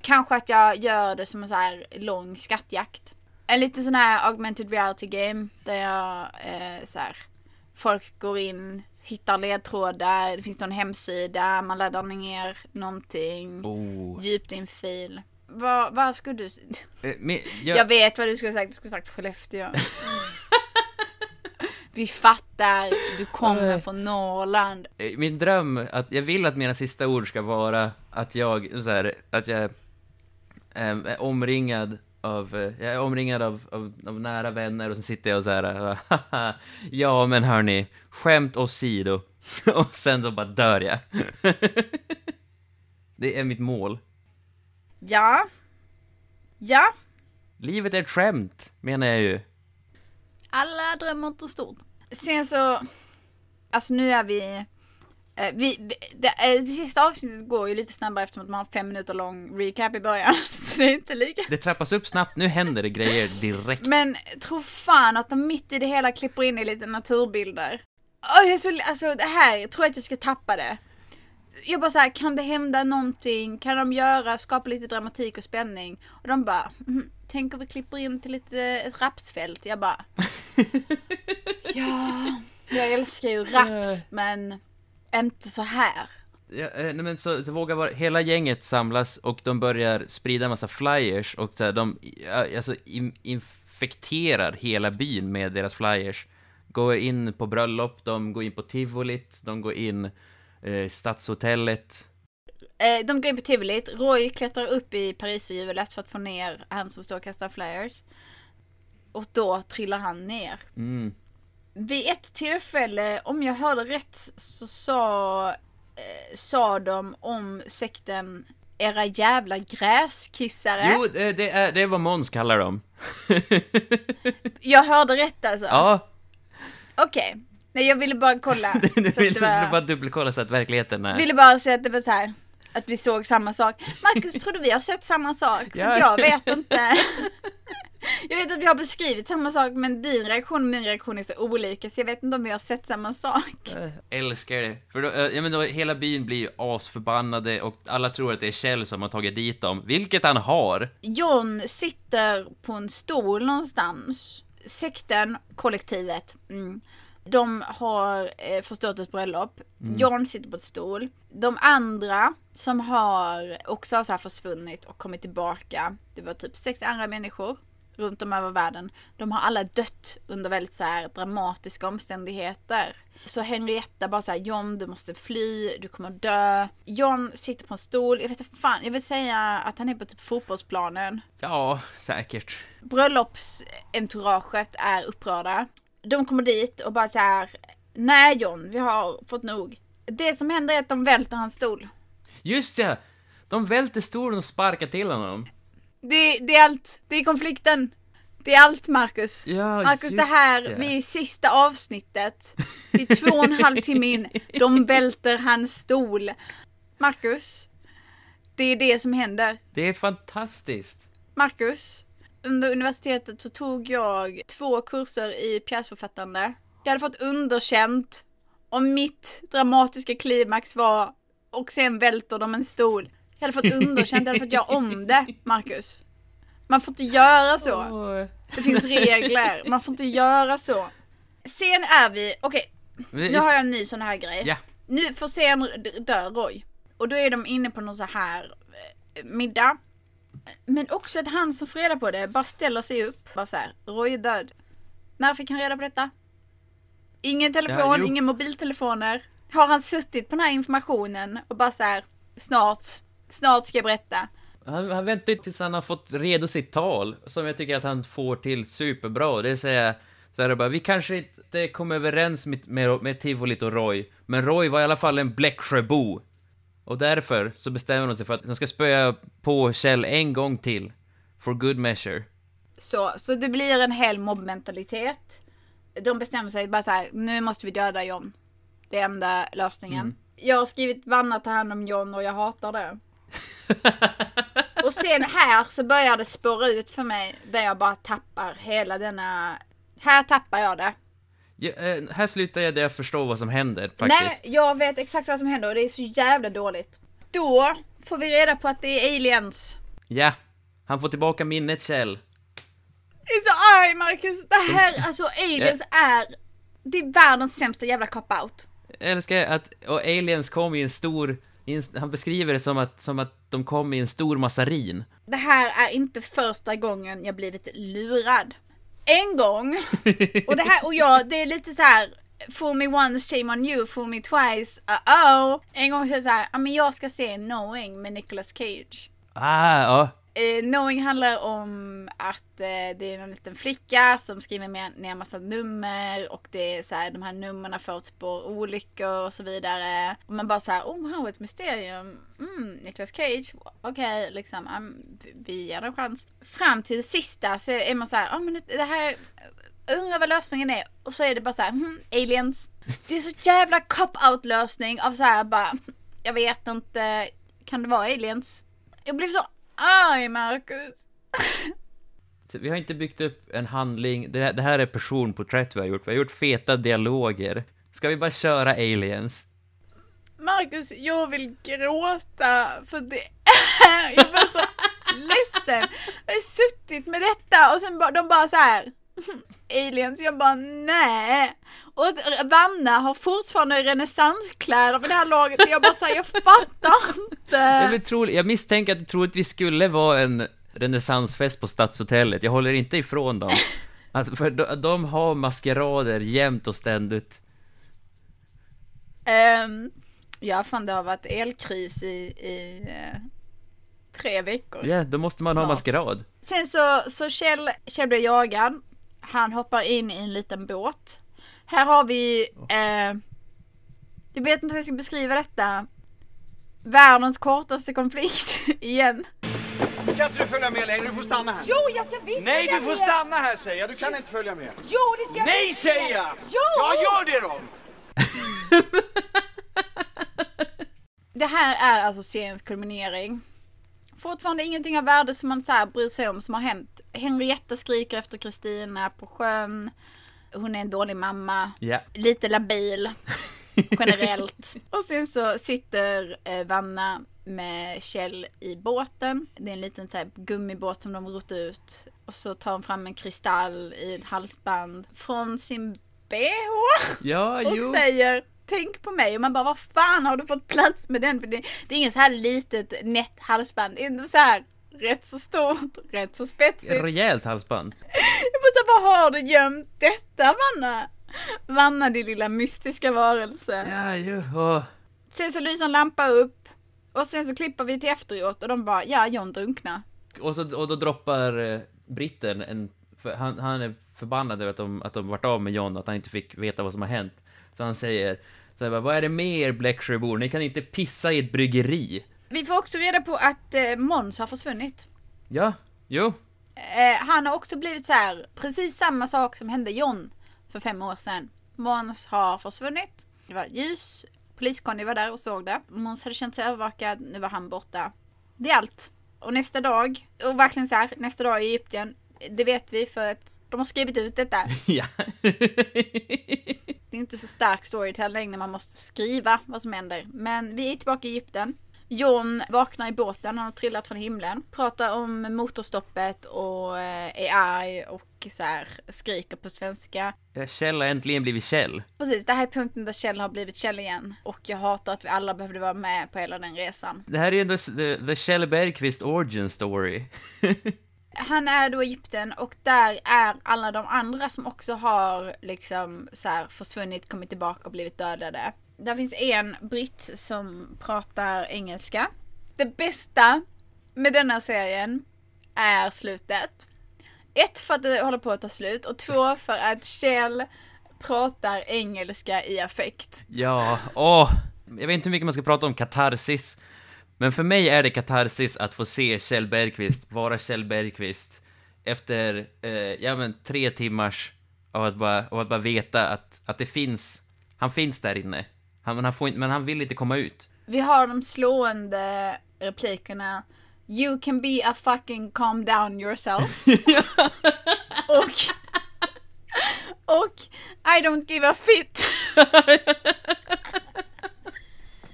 Kanske att jag gör det som en så här lång skattjakt. En liten sån här augmented reality game där jag eh, så här, folk går in, hittar ledtrådar, det finns någon hemsida, man laddar ner någonting, Oh. djupt i en fil. Vad, skulle du Eh, men, jag vet vad du skulle sagt, du skulle sagt Skellefteå. Vi fattar, du kommer från Norrland. Eh, Min dröm, att jag vill att mina sista ord ska vara att jag, så här, att jag ehm, är omringad av, eh, jag är omringad av, av, av nära vänner och så sitter jag och så här, haha, ja men hörni, skämt åsido. och sen så bara dör jag. det är mitt mål. Ja. Ja. Livet är ett skämt, menar jag ju. Alla drömmer inte stort. Sen så, alltså nu är vi, eh, vi det, eh, det sista avsnittet går ju lite snabbare eftersom att man har fem minuter lång recap i början. Så det är inte lika. Det trappas upp snabbt, nu händer det grejer direkt. Men tro fan att de mitt i det hela klipper in i lite naturbilder. Åh, jag så, alltså det här, jag tror att jag ska tappa det. Jag bara såhär, kan det hända någonting? Kan de göra, skapa lite dramatik och spänning? Och de bara, mm, tänk om vi klipper in till lite, ett rapsfält? Jag bara, ja, jag älskar ju raps men inte så här. Ja, eh, nej men så, så vågar vara, hela gänget samlas och de börjar sprida en massa flyers och så här, de ja, alltså, in, infekterar hela byn med deras flyers. Går in på bröllop, de går in på tivolit, de går in eh, i stadshotellet. Eh, de går in på tivolit, Roy klättrar upp i pariserhjulet för att få ner han som står och kastar flyers. Och då trillar han ner. Mm. Vid ett tillfälle, om jag hörde rätt, så sa, eh, sa de om sekten era jävla gräskissare. Jo, det, är, det är vad Måns kallar dem. Jag hörde rätt alltså? Ja, Okej. Nej, jag ville bara kolla. du så att vill det var, bara dubbelkolla så att verkligheten är... ville bara säga att det var så här. Att vi såg samma sak. Marcus, tror du vi har sett samma sak? För Ja. jag vet inte. Jag vet att vi har beskrivit samma sak men din reaktion och min reaktion är så olika så jag vet inte om vi har sett samma sak. Jag älskar det. För då, eh, ja, men då, hela byn blir ju asförbannade och alla tror att det är Kjell som har tagit dit dem, vilket han har. John sitter på en stol någonstans. Sekten, kollektivet, mm. De har eh, förstört ett bröllop. John sitter på en stol. De andra som har också har så här försvunnit och kommit tillbaka. Det var typ sex andra människor runt om över världen. De har alla dött under väldigt så här dramatiska omständigheter. Så Henrietta bara såhär, John du måste fly, du kommer dö. John sitter på en stol, jag vet inte fan, jag vill säga att han är på typ fotbollsplanen. Ja, säkert. Bröllopsentouraget är upprörda. De kommer dit och bara så här. Nej John, vi har fått nog. Det som händer är att de välter hans stol. Just ja! De välter stolen och sparkar till honom. Det, det är allt, det är konflikten. Det är allt Marcus. Ja, Marcus det här, det. vi är i sista avsnittet. Vi är två och en halv timme in. De välter hans stol. Marcus, det är det som händer. Det är fantastiskt. Marcus, under universitetet så tog jag två kurser i pjäsförfattande. Jag hade fått underkänt och mitt dramatiska klimax var och sen välter de en stol. Jag hade fått underkänt, jag hade fått göra om det, Marcus. Man får inte göra så. Åh. Det finns regler, man får inte göra så. Sen är vi, okej, Vi- nu har jag en ny sån här grej. Ja. Nu får sen d- dö Roy. Och då är de inne på någon så här eh, middag. Men också att han som får reda på det bara ställer sig upp. Bara så här, Roy är död. När fick han reda på detta? Ingen telefon, Ja, ingen mobiltelefoner. Har han suttit på den här informationen och bara så här, snart, snart ska jag berätta. Han, han väntar ju tills han har fått redo sitt tal, som jag tycker att han får till superbra. Det vill säga, så här bara, vi kanske inte kom överens med, med, med Tivolit och Roy, men Roy var i alla fall en Bläcksjöbo. Och därför så bestämmer de sig för att de ska spöa på Kjell en gång till. For good measure. Så, så det blir en hel mobbmentalitet. De bestämmer sig bara så här, nu måste vi döda John. Det är enda lösningen. Jag har skrivit Vanna tar hand om John och jag hatar det. och sen här så börjar det spåra ut för mig där jag bara tappar hela denna... Här tappar jag det. Ja, eh, här slutar jag där jag förstår vad som händer, Nej, faktiskt. jag vet exakt vad som händer och det är så jävla dåligt. Då får vi reda på att det är aliens. Ja. Han får tillbaka minnet, Kjell. Jag är så arg Marcus! Det här, alltså aliens är... Det är världens sämsta jävla cop-out. Jag älskar att och aliens kom i en stor... i en- Han beskriver det som att, som att de kom i en stor massarin. Det här är inte första gången jag blivit lurad. En gång, och det här, och jag, det är lite så här. Fool me once, shame on you, fool me twice, uh-oh. En gång så är det så här, men jag ska se Knowing med Nicolas Cage. Ah, ja. Eh, Knowing handlar om att eh, det är en liten flicka som skriver med, ner massa nummer och det är så här, de här numren förutspår olyckor och så vidare. Och man bara så här, oh wow, ett mysterium. Mm, Nicolas Cage, okej, liksom, um, vi ger det en chans. Fram till det sista så är man så här, ja men det här, eh, undrar vad lösningen är. Och så är det bara så här, hmm, aliens. Det är så jävla cop-out lösning av så här bara, jag vet inte, kan det vara aliens? Jag blev så arg Marcus. Vi har inte byggt upp en handling, det, det här är personporträtt vi har gjort, vi har gjort feta dialoger. Ska vi bara köra aliens? Marcus, jag vill gråta för det är, jag blir så ledsen. Jag har suttit med detta och sen bara, de bara så här. Aliens, jag bara nej. Och Vanna har fortfarande renässanskläder vid det här laget och jag bara säger jag fattar Jag, inte. vill tro, jag misstänker att det troligtvis skulle vara en renässansfest på Stadshotellet, jag håller inte ifrån dem. Att, för de, de har maskerader jämt och ständigt. Um, ja, fan det har varit elkris i, i eh, tre veckor. Ja, då måste man ha Snart. maskerad. Sen så, så Kjell, Kjell blir jagad. Han hoppar in i en liten båt. Här har vi, eh, jag vet inte hur jag ska beskriva detta. Världens kortaste konflikt igen. Kan inte du följa med längre? Du får stanna här. Jo, jag ska visst Nej, du får med. stanna här säger jag. Du kan inte följa med. Jo, det ska jag Nej, visst säger jag! Jo! Ja, gör det då! Det här är alltså seriens kulminering. Fortfarande ingenting av värde som man så här bryr sig om som har hänt. Henrietta skriker efter Kristina på sjön. Hon är en dålig mamma. Ja. lite labil generellt. Och sen så sitter eh, Vanna med Kjell i båten. Det är en liten så här, gummibåt som de rott ut. Och så tar hon fram en kristall i ett halsband från sin bh Ja, och jo. säger Tänk på mig och man bara vad fan har du fått plats med den? För det, det är ingen så här litet nätt halsband. Det är så här rätt så stort, rätt så spetsigt. Rejält halsband. Jag bara, var har du gömt detta Vanna? Vanna din lilla mystiska varelse. Ja, åh. Sen så lyser en lampa upp. Och sen så klipper vi till efteråt och de bara, ja John drunknar. Och, så, och då droppar eh, britten en... Han, han är förbannad över att de, att de vart av med John och att han inte fick veta vad som har hänt. Så han säger så här, vad är det med er Bläcksjöbor? Ni kan inte pissa i ett bryggeri. Vi får också reda på att eh, Måns har försvunnit. Ja, jo. Eh, han har också blivit så här, precis samma sak som hände John för fem år sedan. Måns har försvunnit. Det var ljus Polis-Conny var där och såg det. Måns hade känt sig övervakad, nu var han borta. Det är allt. Och nästa dag, och verkligen så här, nästa dag i Egypten, det vet vi för att de har skrivit ut detta. Ja. Det är inte så stark storytelling när man måste skriva vad som händer. Men vi är tillbaka i Egypten. John vaknar i båten, han har trillat från himlen. Pratar om motorstoppet och eh, är arg och så här skriker på svenska. Ja, Kjell har äntligen blivit Kjell. Precis, det här är punkten där Kjell har blivit Kjell igen. Och jag hatar att vi alla behövde vara med på hela den resan. Det här är ju ändå the Kjell Bergqvist origin story. Han är då i Egypten och där är alla de andra som också har liksom så här försvunnit, kommit tillbaka och blivit dödade. Där finns en britt som pratar engelska. Det bästa med denna serien är slutet. Ett för att det håller på att ta slut och två för att Kjell pratar engelska i affekt. Ja, åh. Jag vet inte hur mycket man ska prata om katarsis. Men för mig är det katarsis att få se Kjell Bergqvist vara Kjell Bergqvist efter, eh, ja men tre timmars av att bara, av att bara veta att, att det finns, han finns där inne. Han, men, han får inte, men han vill inte komma ut. Vi har de slående replikerna You can be a fucking calm down yourself. och, och I don't give a fit.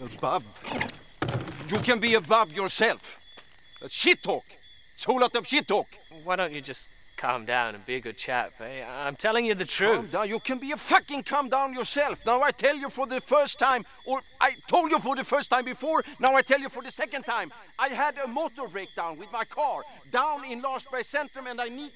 Above. You can be above yourself. That's shit talk. It's a whole lot of shit talk. Why don't you just calm down and be a good chap? Eh? I'm telling you the truth. Calm down. You can be a fucking calm down yourself. Now I tell you for the first time, or I told you for the first time before, now I tell you for the second time. I had a motor breakdown with my car down in Larsberg Centrum and I need...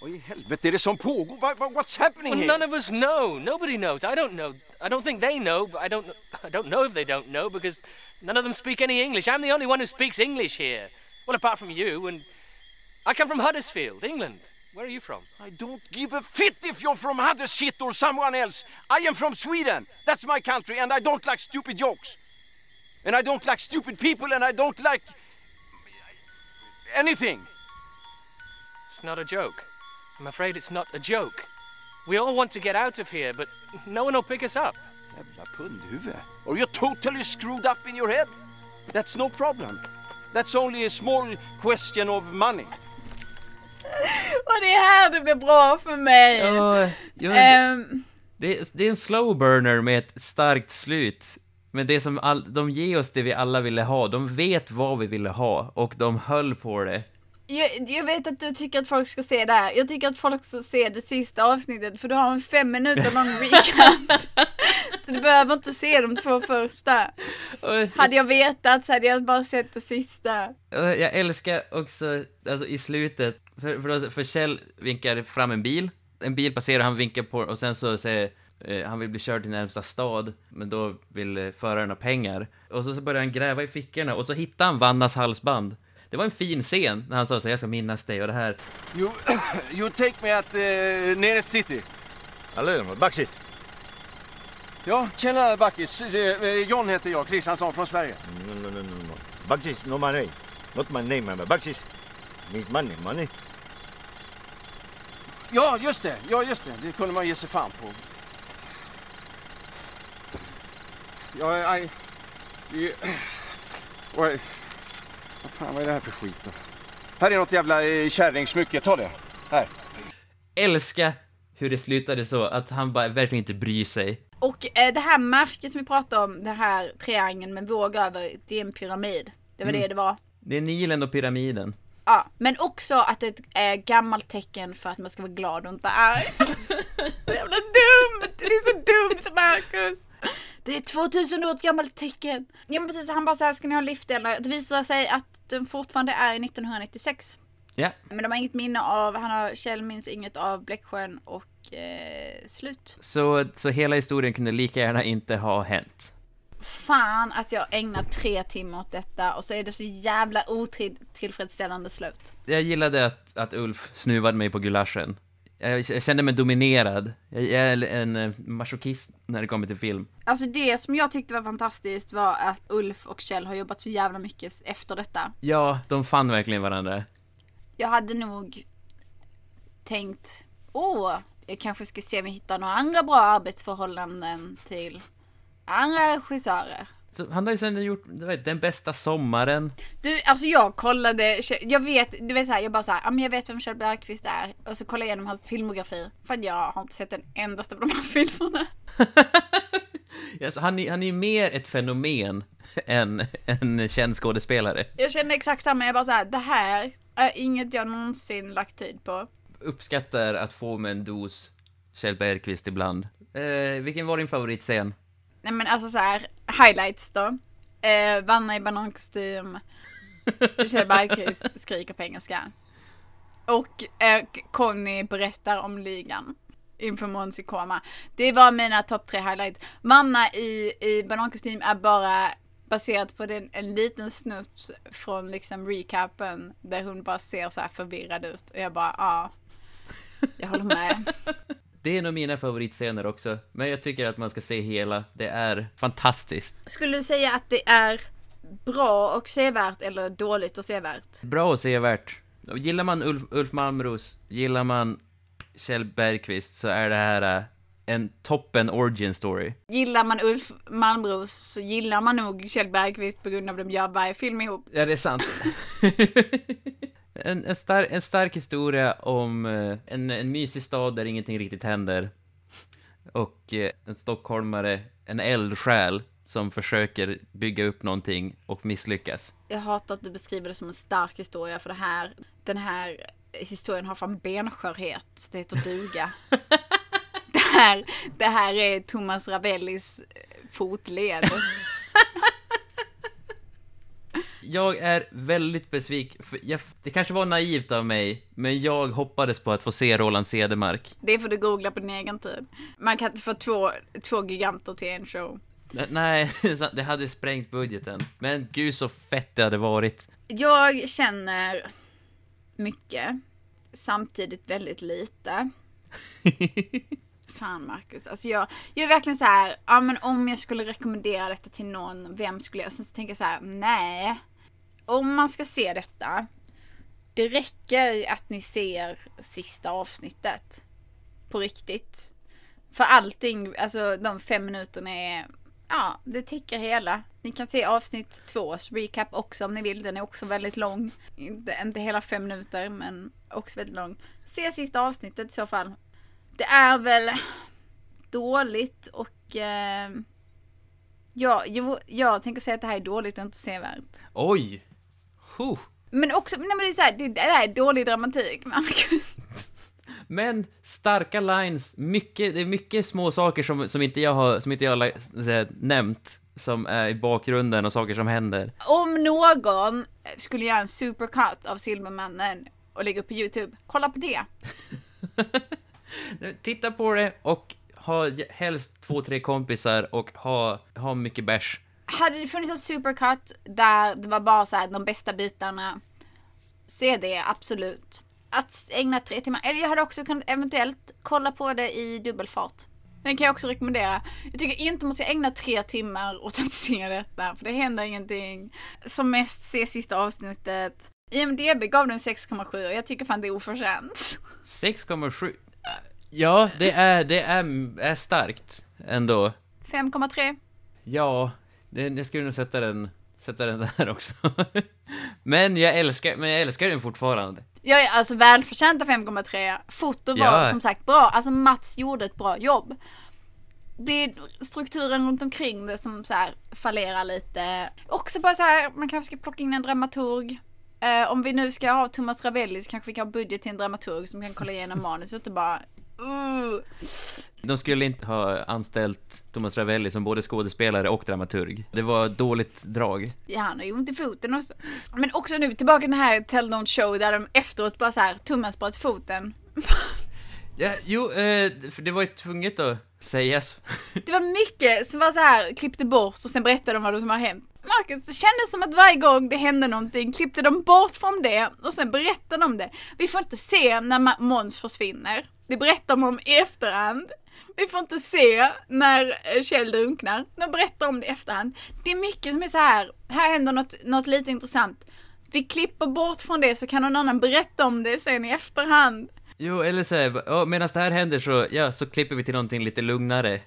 Vad i helvete är det som pågår? What, what, what's happening Well, here? none of us know. Nobody knows. I don't know. I don't think they know, but I don't. I don't know if they don't know because none of them speak any English. I'm the only one who speaks English here. Well, apart from you, and I come from Huddersfield, England. Where are you from? I don't give a fit if you're from Huddersfield or someone else. I am from Sweden. That's my country, and I don't like stupid jokes. And I don't like stupid people, and I don't like anything. It's not a joke. I'm afraid it's not a joke. We all want to get out of here, but no one will pick us up. Jävla pundhuvud. Are you totally screwed up in your head? That's no problem. That's only a small question of money. Och det är här det blir bra för mig. Ja, ja, Ehm, det, är- det är en slow burner med ett starkt slut. Men det som all, de ger oss det vi alla ville ha. De vet vad vi ville ha och de höll på det. jag, jag vet att du tycker att folk ska se det här. Jag tycker att folk ska se det sista avsnittet för du har en fem minuter lång recap. Så du behöver inte se de två första. Och- Hade jag vetat så hade jag bara sett det sista. Jag älskar också, alltså i slutet, för, för, för Kjell vinkar fram en bil, en bil passerar, han vinkar på och sen så säger eh, han vill bli körd till närmsta stad, men då vill eh, föraren ha pengar. Och så, så börjar han gräva i fickorna och så hittar han Vannas halsband. Det var en fin scen när han sa så jag ska minnas dig och det här. You, you take me at uh, nearest city. Hallå, Baxis. Ja, tjena Backis. Eh, John heter jag, Kristiansson från Sverige. No, no, no, no, no. Baxis, no money. Not my name, man. Baxis means money, money. Ja, just det. Ja, just det. Det kunde man ge sig fan på. Ja. I oj. Vad fan, vad är det här för skit då? Här är något jävla eh, kärringsmycke. Ta det. Här. Älska hur det slutade så, att han bara verkligen inte bryr sig. Och eh, det här märket som vi pratade om, den här triangeln med våg över, det är en pyramid. Det var det det var. Det är Nilen och pyramiden. Ja, men också att det är ett gammalt tecken för att man ska vara glad och inte arg. Så jävla dumt! Det är så dumt Marcus! Det är 2000 år gammalt tecken. Ja men precis, han bara såhär, ska ni ha liftdelar? Det visar sig att den fortfarande är 1996. Ja, Men de har inget minne av, han har, Kjell minns inget av Bläcksjön och eh, slut. så, så hela historien kunde lika gärna inte ha hänt. Fan att jag ägnar tre timmar åt detta och så är det så jävla otillfredsställande slut. Jag gillade att, att Ulf snuvade mig på gulaschen. Jag, jag kände mig dominerad. Jag, jag är en eh, masochist när det kommer till film. Alltså det som jag tyckte var fantastiskt var att Ulf och Kjell har jobbat så jävla mycket efter detta. Ja, de fann verkligen varandra. Jag hade nog tänkt, åh, jag kanske ska se om jag hittar några andra bra arbetsförhållanden till andra regissörer. Så han har ju sen gjort du vet, Den bästa sommaren. Du, alltså jag kollade, jag vet, du vet såhär, jag bara såhär, ja men jag vet vem Kjell Bergqvist är. Och så kollade jag igenom hans filmografi. För att jag har inte sett en endaste av de här filmerna. Alltså, han, är, han är mer ett fenomen än en känd skådespelare. Jag kände exakt samma, jag bara såhär, det här är inget jag någonsin lagt tid på. Uppskattar att få med en dos Kjell Bergqvist ibland. Eh, vilken var din favoritscen? Nej men alltså så här, highlights då. Eh, Vanna i banankostym. Kjell Bergqvist skriker på engelska. Och eh, Conny berättar om ligan inför Måns i koma. Det var mina topp tre highlights. Vanna i, i banankostym är bara baserat på den, en liten snutt från liksom recapen där hon bara ser så här förvirrad ut och jag bara ja, ah, jag håller med. Det är nog mina favoritscener också, men jag tycker att man ska se hela. Det är fantastiskt. Skulle du säga att det är bra och sevärt eller dåligt och sevärt? Bra och sevärt. Gillar man Ulf, Ulf Malmros, gillar man Kjell Bergqvist så är det här äh, en toppen origin story. Gillar man Ulf Malmros så gillar man nog Kjell Bergqvist på grund av att de gör varje film ihop. Ja, det är sant. en, en, star, en stark historia om eh, en, en mysig stad där ingenting riktigt händer. Och eh, en stockholmare, en eldsjäl som försöker bygga upp någonting och misslyckas. Jag hatar att du beskriver det som en stark historia för det här, den här historien har fan benskörhet, så det heter duga. det, här, det här är Thomas Ravellis fotled. Jag är väldigt besviken. det kanske var naivt av mig, men jag hoppades på att få se Roland Cedermark. Det får du googla på din egen tid. Man kan inte få två, två giganter till en show. Nej, det hade sprängt budgeten. Men gud så fett det hade varit. Jag känner mycket, samtidigt väldigt lite. Fan Marcus, alltså jag, jag är verkligen så här, ja men om jag skulle rekommendera detta till någon, vem skulle jag? Och sen så tänker jag så här, nej om man ska se detta, det räcker att ni ser sista avsnittet. På riktigt. För allting, alltså de fem minuterna är, ja, det täcker hela. Ni kan se avsnitt tvås recap också om ni vill. Den är också väldigt lång. Inte, inte hela fem minuter, men också väldigt lång. Se sista avsnittet i så fall. Det är väl dåligt och eh, ja, jo, jag tänker säga att det här är dåligt och inte sevärt. Oj! Huh. Men också, nej men det är så här, det, det är dålig dramatik, Marcus. Men starka lines, mycket, det är mycket små saker som, som inte jag har, som inte jag har säga, nämnt, som är i bakgrunden och saker som händer. Om någon skulle göra en supercut av Silvermannen och lägga upp på YouTube, kolla på det. Titta på det och ha helst två, tre kompisar och ha, ha mycket bärs hade det funnits en supercut där det var bara så här, de bästa bitarna. Se det, absolut. Att ägna tre timmar, eller jag hade också kunnat eventuellt kolla på det i dubbelfart. Den kan jag också rekommendera. Jag tycker inte man ska ägna tre timmar åt att se detta, för det händer ingenting. Som mest se sista avsnittet. IMDB gav den 6,7 och jag tycker fan det är oförtjänt. 6,7? Ja, det är, det är, är starkt ändå. 5,3? Ja, jag skulle nog sätta den, sätta den där också. men, jag älskar, men jag älskar den fortfarande. Ja, alltså välförtjänta 5,3. Foto var ja. som sagt bra. Alltså Mats gjorde ett bra jobb. Det är strukturen runt omkring det som så här fallerar lite. Också bara så här, man kanske ska plocka in en dramaturg. Eh, om vi nu ska ha Thomas Ravelli så kanske vi kan ha budget till en dramaturg som kan kolla igenom manuset och bara uh. De skulle inte ha anställt Thomas Ravelli som både skådespelare och dramaturg. Det var dåligt drag. Ja, han har ju ont i foten också. Men också nu tillbaka till den här Tell Don't Show där de efteråt bara så här tummen foten. ja, jo, eh, för det var ju tvunget att sägas. det var mycket som var så här, klippte bort och sen berättade de vad som har hänt. Marcus, det kändes som att varje gång det hände någonting klippte de bort från det och sen berättade de det. Vi får inte se när Måns försvinner. Det berättar de om i efterhand. Vi får inte se när eh, Kjell drunknar. De berättar om det i efterhand. Det är mycket som är så här. här händer något, något lite intressant. Vi klipper bort från det så kan någon annan berätta om det sen i efterhand. Jo, eller så här, medan det här händer så, ja, så klipper vi till någonting lite lugnare.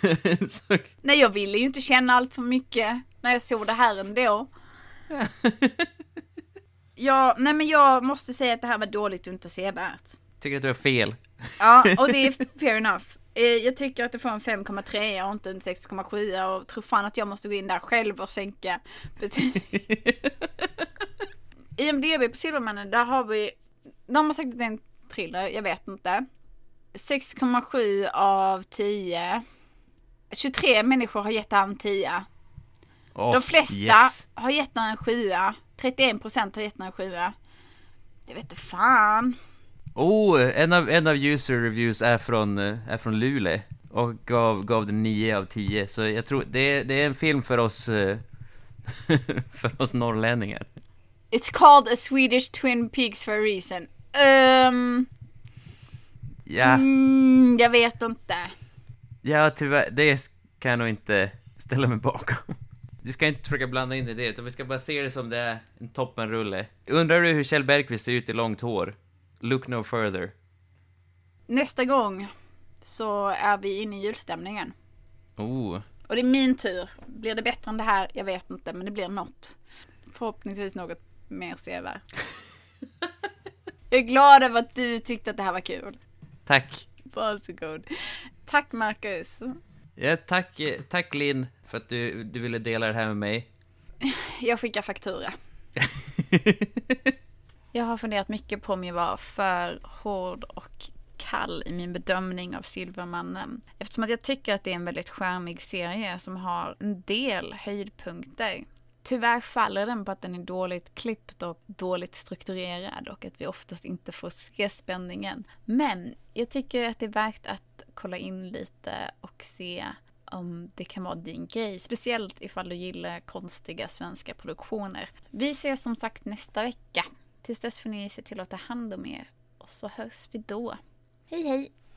så, Nej, jag ville ju inte känna allt för mycket när jag såg det här ändå. ja, nej men jag måste säga att det här var dåligt och inte sevärt. Tycker att du har fel. Ja, och det är fair enough. Eh, Jag tycker att det får en 5,3 och inte en 6,7 och tror fan att jag måste gå in där själv och sänka betyg. IMDB på Silvermannen, där har vi, de har sagt att det är en thriller, jag vet inte. 6,7 av 10. 23 människor har gett en 10. Åh, De flesta yes. har gett den en 7. 31% har gett den en 7. Jag vet inte fan. Oh, en av, en av user reviews är från, är från Luleå och gav, gav den 9 av 10, så jag tror det det är en film för oss, för oss norrlänningar. It's called a Swedish Twin Peaks for a reason. Ehm, Ja, mm, jag vet inte. ja tyvärr, det kan jag nog inte ställa mig bakom. Vi ska inte försöka blanda in i det, utan vi ska bara se det som det är, en toppenrulle. Undrar du hur Kjell Bergqvist ser ut i långt hår? Look no further. Nästa gång så är vi inne i julstämningen. Oh, Och det är min tur. Blir det bättre än det här? Jag vet inte, men det blir något. Förhoppningsvis något mer sevärt. Jag är glad över att du tyckte att det här var kul. tack. Varsågod. Tack Marcus. Ja, tack, tack Linn för att du, du ville dela det här med mig. Jag skickar faktura. Jag har funderat mycket på om jag var för hård och kall i min bedömning av Silvermannen. Eftersom att jag tycker att det är en väldigt charmig serie som har en del höjdpunkter. Tyvärr faller den på att den är dåligt klippt och dåligt strukturerad och att vi oftast inte får se spänningen. Men jag tycker att det är värt att kolla in lite och se om det kan vara din grej. Speciellt ifall du gillar konstiga svenska produktioner. Vi ses som sagt nästa vecka. Tills dess får ni se till att ta hand om er. Och så hörs vi då. Hej hej!